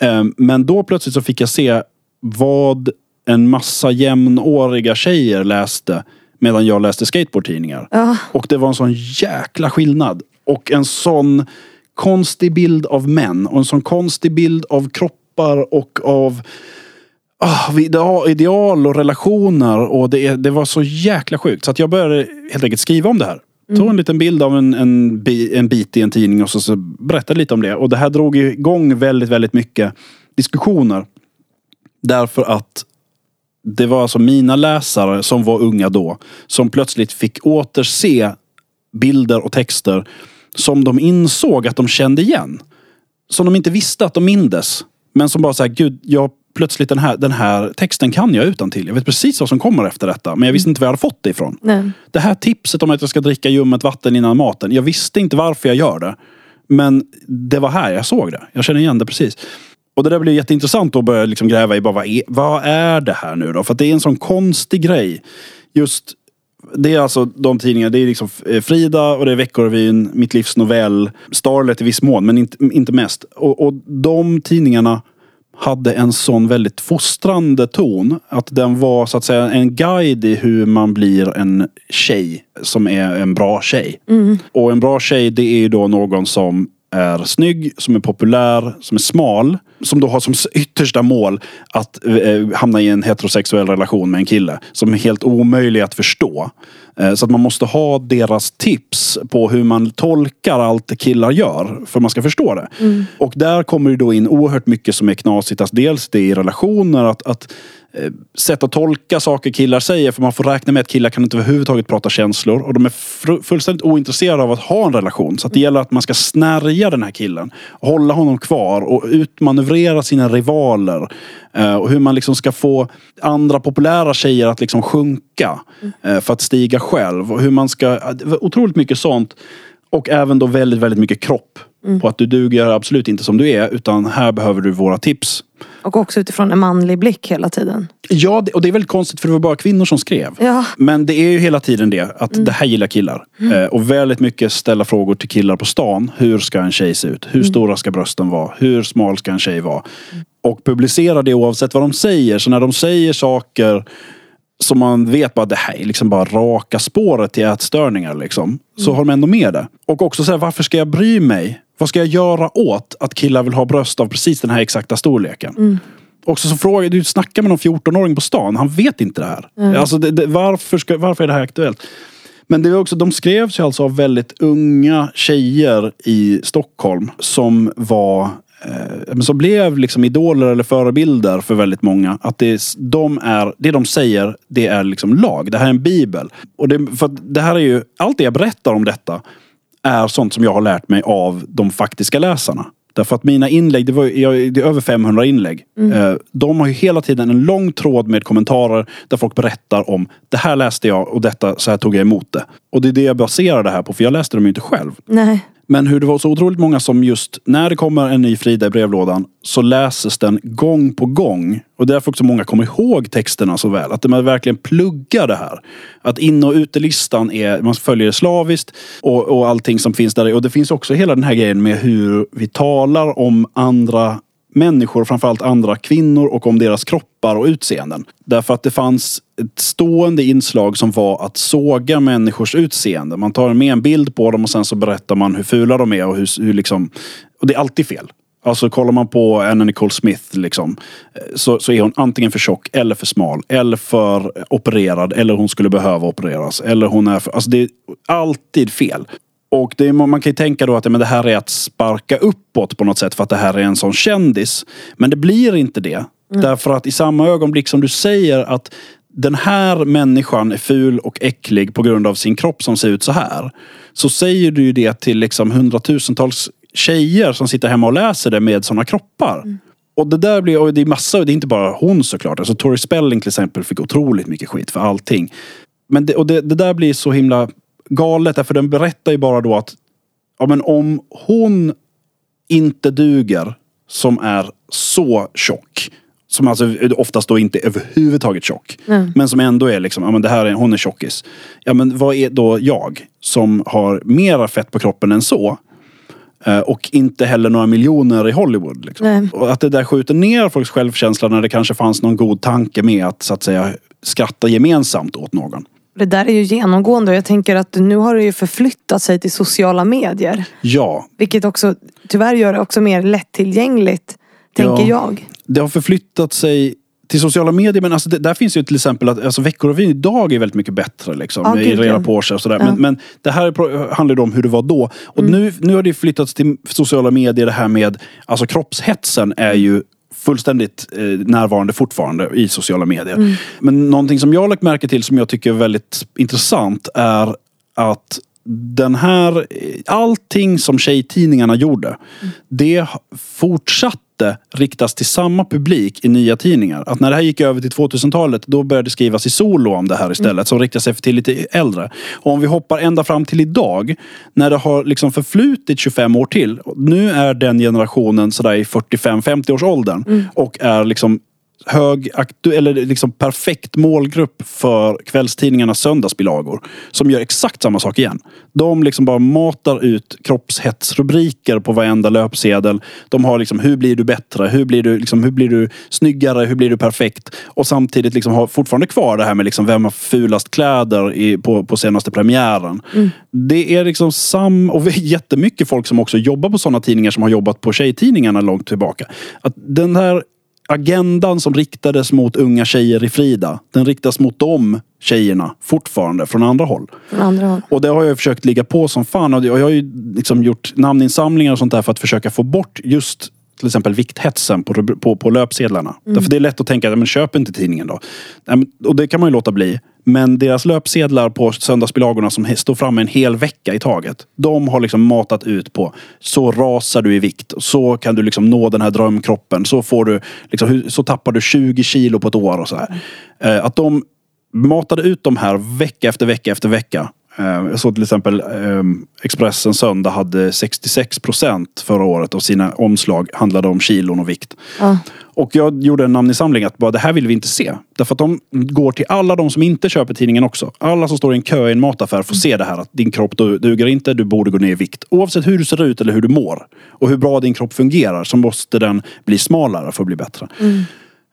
Speaker 1: Eh, Men då plötsligt så fick jag se vad en massa jämnåriga tjejer läste medan jag läste skateboardtidningar.
Speaker 2: Ja.
Speaker 1: Och det var en sån jäkla skillnad. Och en sån konstig bild av män. Och en sån konstig bild av kroppar och av ide- ideal och relationer. Och det, det var så jäkla sjukt. Så att jag började helt enkelt skriva om det här. Tog en liten bild av en, en, bi, en bit i en tidning och så, så berättade lite om det. Och det här drog igång väldigt, väldigt mycket diskussioner. Därför att det var alltså mina läsare som var unga då. Som plötsligt fick återse bilder och texter som de insåg att de kände igen. Som de inte visste att de mindes. Men som bara såhär, gud, jag plötsligt den här, den här texten kan jag utan till. Jag vet precis vad som kommer efter detta. Men jag visste inte var jag hade fått det ifrån.
Speaker 2: Nej.
Speaker 1: Det här tipset om att jag ska dricka ljummet vatten innan maten. Jag visste inte varför jag gör det. Men det var här jag såg det. Jag känner igen det precis. Och det där blir jätteintressant att börja liksom gräva i bara, vad, är, vad är det här nu då? För det är en sån konstig grej. Just det är alltså de tidningarna, det är liksom eh, Frida och det är Veckorevyn, Mitt livs novell, Starlet i viss mån, men inte, inte mest. Och, och de tidningarna hade en sån väldigt fostrande ton. Att den var så att säga en guide i hur man blir en tjej som är en bra tjej. Och en bra tjej det är ju då någon som är snygg, som är populär, som är smal. Som då har som yttersta mål att eh, hamna i en heterosexuell relation med en kille. Som är helt omöjlig att förstå. Eh, så att man måste ha deras tips på hur man tolkar allt killar gör. För man ska förstå det. Och där kommer det då in oerhört mycket som är knasigt. Alltså dels det i relationer. att, att eh, Eh, sätt att tolka saker killar säger. För man får räkna med att killar kan inte överhuvudtaget prata känslor. Och de är fullständigt ointresserade av att ha en relation. Så att det gäller att man ska snärja den här killen. Hålla honom kvar och utmanövrera sina rivaler. Eh, och hur man liksom ska få andra populära tjejer att liksom sjunka. Eh, för att stiga själv. Och hur man ska... Otroligt mycket sånt. Och även då väldigt, väldigt mycket kropp. På att du duger absolut inte som du är. Utan här behöver du våra tips.
Speaker 2: Och också utifrån en manlig blick hela tiden.
Speaker 1: Ja, och det är väldigt konstigt för det var bara kvinnor som skrev.
Speaker 2: Ja.
Speaker 1: Men det är ju hela tiden det, att det här gillar killar. Eh, och väldigt mycket ställa frågor till killar på stan. Hur ska en tjej se ut? Hur stora ska brösten vara? Hur smal ska en tjej vara? Och publicera det oavsett vad de säger. Så när de säger saker som man vet bara det här är liksom bara raka spåret till ätstörningar. Liksom. Så har de ändå med det. Och också så här, varför ska jag bry mig? Vad ska jag göra åt att killar vill ha bröst av precis den här exakta storleken? Också så frågar du snackar med någon 14-åring på stan. Han vet inte det här. Alltså det, det, varför, ska, varför är det här aktuellt? Men det är också, de skrevs ju alltså av väldigt unga tjejer i Stockholm som var eh, men som blev liksom idoler eller förebilder för väldigt många. Att det, är- de är, det de säger, det är liksom lag. Det här är en bibel. Och det, för det här är ju, allt det jag berättar om detta är sånt som jag har lärt mig av de faktiska läsarna. Därför att mina inlägg, det, var, det är över 500 inlägg. Eh, De har ju hela tiden en lång tråd med kommentarer där folk berättar om det här läste jag och detta, så här tog jag emot det. Och det är det jag baserar det här på, för jag läste dem ju inte själv.
Speaker 2: Nej.
Speaker 1: Men hur det var så otroligt många som just när det kommer en ny Frida i brevlådan så läses den gång på gång. Och därför också många kommer ihåg texterna så väl. Att man verkligen pluggar det här. Att in och utelistan är, man följer det slaviskt och, och allting som finns där. Och det finns också hela den här grejen med hur vi talar om andra människor, framförallt andra kvinnor och om deras kroppar och utseenden. Därför att det fanns ett stående inslag som var att såga människors utseende. Man tar med en bild på dem och sen så berättar man hur fula de är och hur, hur liksom... Och det är alltid fel. Alltså kollar man på Anna Nicole Smith liksom, så, så är hon antingen för tjock eller för smal. Eller för opererad. Eller hon skulle behöva opereras. Eller hon är för, alltså det är alltid fel. Och är, man kan ju tänka då att ja, men det här är att sparka uppåt på något sätt för att det här är en sån kändis. Men det blir inte det. Därför att i samma ögonblick som du säger att den här människan är ful och äcklig på grund av sin kropp som ser ut så här. Så säger du ju det till liksom hundratusentals tjejer som sitter hemma och läser det med såna kroppar. Och det där blir, och det är massa, det är inte bara hon såklart. Alltså Tori Spelling till exempel fick otroligt mycket skit för allting. Men det, och det, det där blir så himla galet därför den berättar ju bara då att ja, men om hon inte duger som är så tjock. Som alltså oftast då inte är överhuvudtaget tjock. Men som ändå är liksom, ja men det här är, hon är tjockis. Ja men vad är då jag? Som har mera fett på kroppen än så. Eh, Och inte heller några miljoner i Hollywood. Liksom. Och att det där skjuter ner folks självkänsla när det kanske fanns någon god tanke med att så att säga skratta gemensamt åt någon.
Speaker 2: Det där är ju genomgående och jag tänker att nu har det ju förflyttat sig till sociala medier.
Speaker 1: Ja,
Speaker 2: Vilket också tyvärr gör det också mer lättillgängligt. Tänker
Speaker 1: Ja.
Speaker 2: jag.
Speaker 1: det har förflyttat sig till sociala medier. Men alltså det, där finns ju till exempel att alltså Veckorevyn idag är väldigt mycket bättre. Liksom, med
Speaker 2: gud,
Speaker 1: rena sig och sådär.
Speaker 2: Ja.
Speaker 1: Men, men det här handlar ju om hur det var då. Och nu, nu har det flyttats till sociala medier. Det här med alltså kroppshetsen är ju fullständigt eh, närvarande fortfarande i sociala medier. Men någonting som jag har lagt märke till som jag tycker är väldigt intressant är att den här, allting som tjejtidningarna gjorde, det fortsatte riktas till samma publik i nya tidningar. Att när det här gick över till 2000-talet, då började det skrivas i solo om det här istället, mm. som riktar sig till lite äldre. Och om vi hoppar ända fram till idag, när det har liksom förflutit 25 år till. Nu är den generationen sådär i 45-50 års åldern mm. och är liksom hög, eller liksom perfekt målgrupp för kvällstidningarnas söndagsbilagor. Som gör exakt samma sak igen. De liksom bara matar ut kroppshetsrubriker på varenda löpsedel. De har liksom, hur blir du bättre? Hur blir du, liksom, hur blir du snyggare? Hur blir du perfekt? Och samtidigt liksom har fortfarande kvar det här med liksom, vem har fulast kläder i, på, på senaste premiären. Mm. Det är liksom sam... Och vi är jättemycket folk som också jobbar på sådana tidningar som har jobbat på tjejtidningarna långt tillbaka. Att den här agendan som riktades mot unga tjejer i Frida, den riktas mot de tjejerna fortfarande från andra håll.
Speaker 2: Från andra håll.
Speaker 1: Och det har jag försökt ligga på som fan. Och jag har ju liksom gjort namninsamlingar och sånt där för att försöka få bort just till exempel vikthetsen på, på, på löpsedlarna. Mm. Därför det är lätt att tänka, men köp inte tidningen då. Och det kan man ju låta bli. Men deras löpsedlar på söndagsbilagorna som står framme en hel vecka i taget. De har liksom matat ut på så rasar du i vikt. Så kan du liksom nå den här drömkroppen. Så, får du, liksom, så tappar du 20 kilo på ett år och så här. Eh, att de matade ut de här vecka efter vecka efter vecka. Eh, jag såg till exempel eh, Expressen Söndag hade 66 procent förra året av sina omslag handlade om kilon och vikt. Ja. Och jag gjorde en namninsamling att bara, det här vill vi inte se. Därför att de går till alla de som inte köper tidningen också. Alla som står i en kö i en mataffär får se det här att din kropp duger inte, du borde gå ner i vikt. Oavsett hur du ser ut eller hur du mår och hur bra din kropp fungerar så måste den bli smalare för att bli bättre. Mm.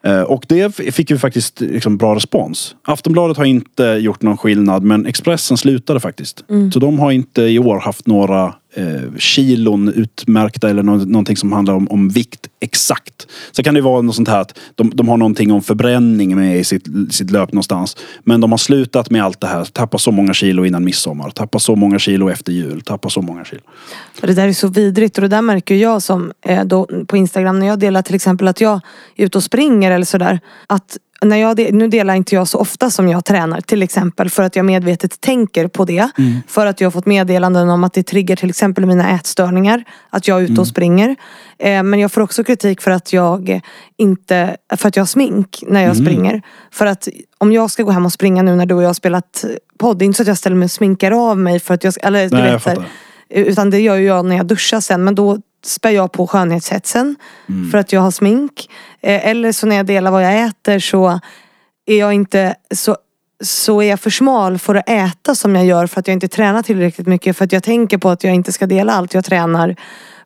Speaker 1: Eh, och det fick ju faktiskt liksom bra respons. Aftonbladet har inte gjort någon skillnad men Expressen slutade faktiskt. Mm. Så de har inte i år haft några eh, kilon utmärkta eller någonting som handlar om, om vikt exakt. Så kan det vara något sånt här att de, de har någonting om förbränning med i sitt, sitt löp någonstans. Men de har slutat med allt det här. Tappa så många kilo innan midsommar. Tappa så många kilo efter jul. Tappa så många kilo.
Speaker 2: Det där är så vidrigt och det där märker jag som eh, då, på Instagram när jag delar till exempel att jag är ute och springer eller sådär. Att när jag, nu delar inte jag så ofta som jag tränar till exempel för att jag medvetet tänker på det. Mm. För att jag har fått meddelanden om att det triggar till exempel mina ätstörningar. Att jag är ute mm. och springer. Eh, men jag får också kritik för att jag inte, för att jag har smink när jag mm. springer. För att om jag ska gå hem och springa nu när du och jag har spelat podd. Det är inte så att jag ställer mig och sminkar av mig för att jag eller, Nej, vet, jag utan det gör jag när jag duschar sen. Men då spär jag på skönhetshetsen mm. för att jag har smink. Eh, eller så när jag delar vad jag äter så är jag inte så så är jag för smal för att äta som jag gör för att jag inte tränar tillräckligt mycket. För att jag tänker på att jag inte ska dela allt jag tränar.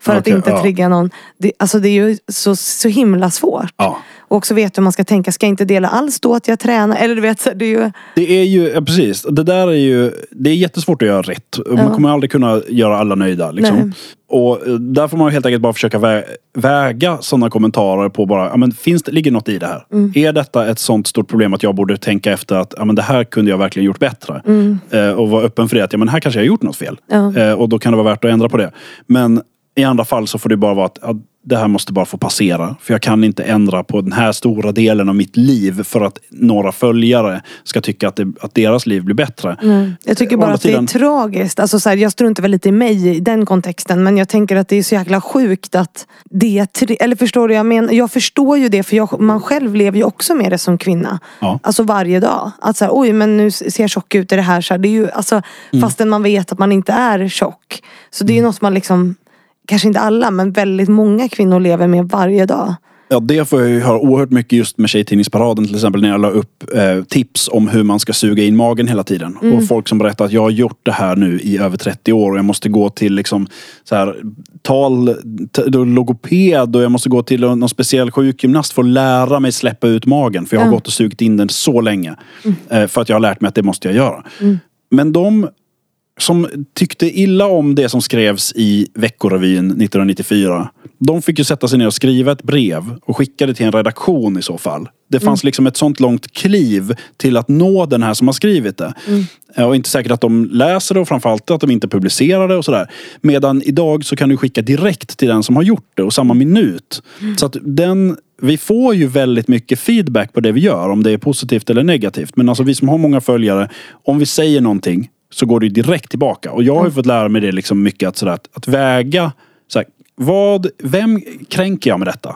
Speaker 2: För att inte ja. trigga någon. Det, alltså det är ju så, så himla svårt. Ja. Och också veta hur man ska tänka. Ska jag inte dela alls då att jag tränar? Eller du vet, det är ju...
Speaker 1: Det är ju, ja, precis. Det där är ju, det är jättesvårt att göra rätt. Man kommer aldrig kunna göra alla nöjda. Liksom. Och eh, där får man helt enkelt bara försöka vä väga sådana kommentarer på bara, ja, men finns det, ligger något i det här? Mm. Är detta ett sånt stort problem att jag borde tänka efter att ja, men det här kunde jag verkligen gjort bättre? Mm. Eh, och vara öppen för det, att ja, men här kanske jag har gjort något fel. Ja. Eh, och då kan det vara värt att ändra på det. Men i andra fall så får det bara vara att, att det här måste bara få passera. För jag kan inte ändra på den här stora delen av mitt liv för att några följare ska tycka att, det, att deras liv blir bättre.
Speaker 2: Mm. Jag tycker bara att tiden... det är tragiskt. Alltså så här, jag struntar väl lite i mig i den kontexten. Men jag tänker att det är så jäkla sjukt att det är... Tre... Eller förstår du? Jag, men, jag förstår ju det för jag, man själv lever ju också med det som kvinna. Ja. Alltså varje dag. Att så här, oj men nu ser jag tjock ut i det här. Så här, det är ju, alltså, mm. Fastän man vet att man inte är tjock. Så det är ju mm. något man liksom kanske inte alla, men väldigt många kvinnor lever med varje dag.
Speaker 1: Ja, det får jag ju höra oerhört mycket just med Tjejtidningsparaden till exempel när jag la upp eh, tips om hur man ska suga in magen hela tiden. Mm. Och folk som berättar att jag har gjort det här nu i över 30 år och jag måste gå till liksom så här, tal, logoped och jag måste gå till någon speciell sjukgymnast för att lära mig släppa ut magen. För jag har mm. gått och sugit in den så länge. Mm. Eh, för att jag har lärt mig att det måste jag göra. Mm. Men de som tyckte illa om det som skrevs i Veckorevyn 1994. De fick ju sätta sig ner och skriva ett brev och skicka det till en redaktion i så fall. Det fanns mm. liksom ett sånt långt kliv till att nå den här som har skrivit det. Mm. Och inte säkert att de läser det och framförallt att de inte publicerar det och sådär. Medan idag så kan du skicka direkt till den som har gjort det och samma minut. Mm. Så att den vi får ju väldigt mycket feedback på det vi gör, om det är positivt eller negativt. Men alltså vi som har många följare, om vi säger någonting så går det direkt tillbaka. Och jag har ju fått lära mig det liksom mycket att, sådär, att, att väga, såhär, vad, vem kränker jag med detta?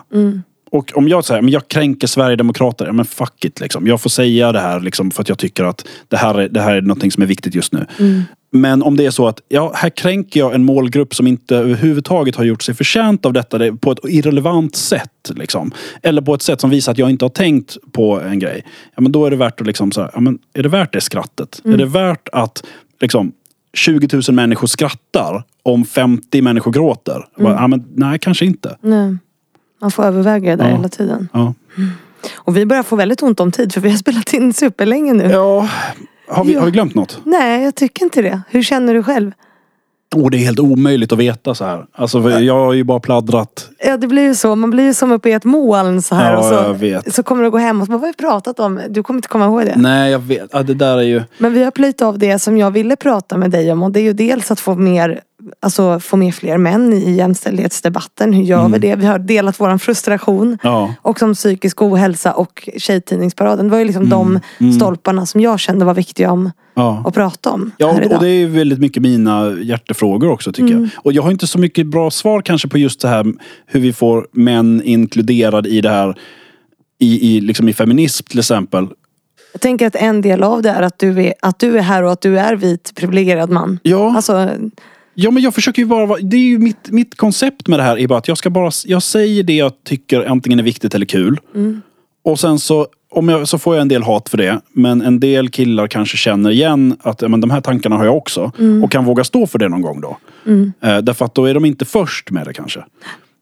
Speaker 1: Och om jag säger men jag kränker Sverigedemokrater, ja men fuck it liksom. Jag får säga det här liksom för att jag tycker att det här är, det här är någonting som är viktigt just nu. Men om det är så att, ja, här kränker jag en målgrupp som inte överhuvudtaget har gjort sig förtjänt av detta det, på ett irrelevant sätt. Liksom. Eller på ett sätt som visar att jag inte har tänkt på en grej. Ja, men då är det värt att liksom så här, ja, men är det värt det skrattet? Är det värt att liksom 20 000 människor skrattar om 50 människor gråter? Bara, Ja, men, nej, kanske inte.
Speaker 2: Nej. Man får överväga det där
Speaker 1: Ja.
Speaker 2: hela tiden.
Speaker 1: Ja.
Speaker 2: Och vi börjar få väldigt ont om tid för vi har *laughs* spelat in superlänge nu.
Speaker 1: Ja, har vi,
Speaker 2: Ja.
Speaker 1: har vi glömt något?
Speaker 2: Nej, jag tycker inte det. Hur känner du själv?
Speaker 1: Oh, det är helt omöjligt att veta så här. Alltså, jag har ju bara pladdrat.
Speaker 2: Ja, det blir ju så. Man blir ju som uppe i ett moln så här.
Speaker 1: Ja,
Speaker 2: och så,
Speaker 1: jag vet.
Speaker 2: så kommer du gå hem och så bara, vad har vi pratat om? Du kommer inte komma ihåg det.
Speaker 1: Nej, jag vet. Ja, det där är ju...
Speaker 2: Men vi har plöjt av det som jag ville prata med dig om och det är ju dels att få mer Alltså få med fler män i jämställdhetsdebatten. Hur gör vi det? Vi har delat våran frustration.
Speaker 1: Mm. Ja.
Speaker 2: Och som psykisk ohälsa och Tjejtidningsparaden. Det var ju liksom
Speaker 1: Mm.
Speaker 2: de stolparna som jag kände var viktiga om
Speaker 1: Ja.
Speaker 2: att prata om
Speaker 1: Ja, och, och det är ju väldigt mycket mina hjärtefrågor också tycker
Speaker 2: Mm.
Speaker 1: jag. Och jag har inte så mycket bra svar kanske på just det här hur vi får män inkluderade i det här i, i, liksom i feminism till exempel.
Speaker 2: Jag tänker att en del av det är att du är, att du är här och att du är vit privilegierad man.
Speaker 1: Ja,
Speaker 2: Alltså,
Speaker 1: ja men jag försöker ju bara vara, det är ju mitt, mitt koncept med det här är bara att jag ska bara, jag säger det jag tycker antingen är viktigt eller kul.
Speaker 2: Mm.
Speaker 1: Och sen så, om jag, så får jag en del hat för det. Men en del killar kanske känner igen att ja, men de här tankarna har jag också.
Speaker 2: Mm.
Speaker 1: Och kan våga stå för det någon gång då. Eh, därför att då är de inte först med det kanske.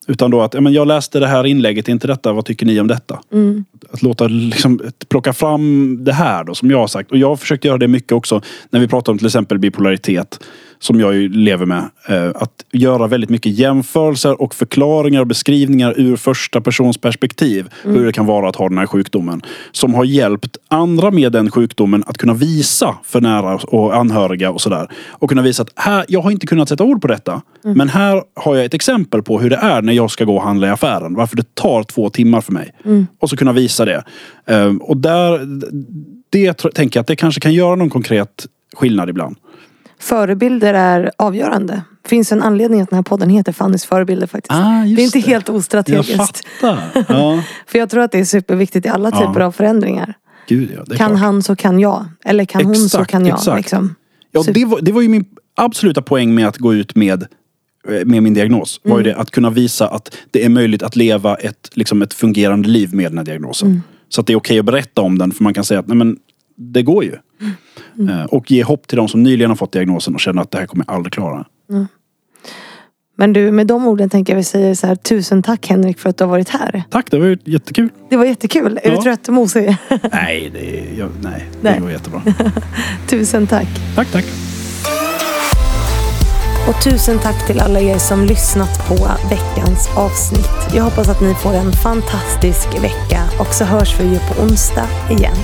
Speaker 1: Utan då att, ja, men jag läste det här inlägget, inte detta, vad tycker ni om detta?
Speaker 2: Mm.
Speaker 1: Att låta, liksom, att plocka fram det här då, som jag har sagt. Och jag har försökt göra det mycket också när vi pratar om till exempel bipolaritet. Som jag ju lever med. Eh, att göra väldigt mycket jämförelser och förklaringar och beskrivningar ur första persons perspektiv. Hur det kan vara att ha den här sjukdomen. Som har hjälpt andra med den sjukdomen att kunna visa för nära och anhöriga och sådär. Och kunna visa att här, jag har inte kunnat sätta ord på detta. Men här har jag ett exempel på hur det är när jag ska gå och handla i affären. Varför det tar två timmar för mig. Och så kunna visa det. Eh, och där, det tänker jag att det kanske kan göra någon konkret skillnad ibland.
Speaker 2: Förebilder är avgörande. Det finns en anledning att den här podden heter Fannys förebilder faktiskt.
Speaker 1: Ah,
Speaker 2: det är inte
Speaker 1: det.
Speaker 2: helt
Speaker 1: Jag
Speaker 2: ostrategiskt.
Speaker 1: fattar. Ja. *laughs*
Speaker 2: För jag tror att det är superviktigt i alla
Speaker 1: Ja.
Speaker 2: typer av förändringar.
Speaker 1: Gud ja,
Speaker 2: Kan
Speaker 1: klart.
Speaker 2: han så kan jag. Eller kan hon så
Speaker 1: Exakt,
Speaker 2: kan jag.
Speaker 1: exakt.
Speaker 2: Liksom.
Speaker 1: Ja, det, var, det var ju min absoluta poäng med att gå ut med, eh, med min diagnos. Var
Speaker 2: Mm.
Speaker 1: ju det att kunna visa att det är möjligt att leva ett, liksom ett fungerande liv med den här diagnosen.
Speaker 2: Mm.
Speaker 1: Så att det är okej att berätta om den för man kan säga att nej, men, det går ju.
Speaker 2: Mm.
Speaker 1: Eh, Och ge hopp till de som nyligen har fått diagnosen och känner att det här kommer jag aldrig klara.
Speaker 2: Men du, med de orden tänker jag vi säger så här. Tusen tack Henrik för att du har varit här.
Speaker 1: Tack, det var jättekul.
Speaker 2: Det var jättekul. Är
Speaker 1: Ja.
Speaker 2: du trött och mosig? *laughs*
Speaker 1: nej, det, jag, nej,
Speaker 2: Nej.
Speaker 1: det var jättebra. *laughs*
Speaker 2: tusen tack.
Speaker 1: tack, tack.
Speaker 2: Och tusen tack till alla er som lyssnat på veckans avsnitt. Jag hoppas att ni får en fantastisk vecka och så hörs vi ju på onsdag igen.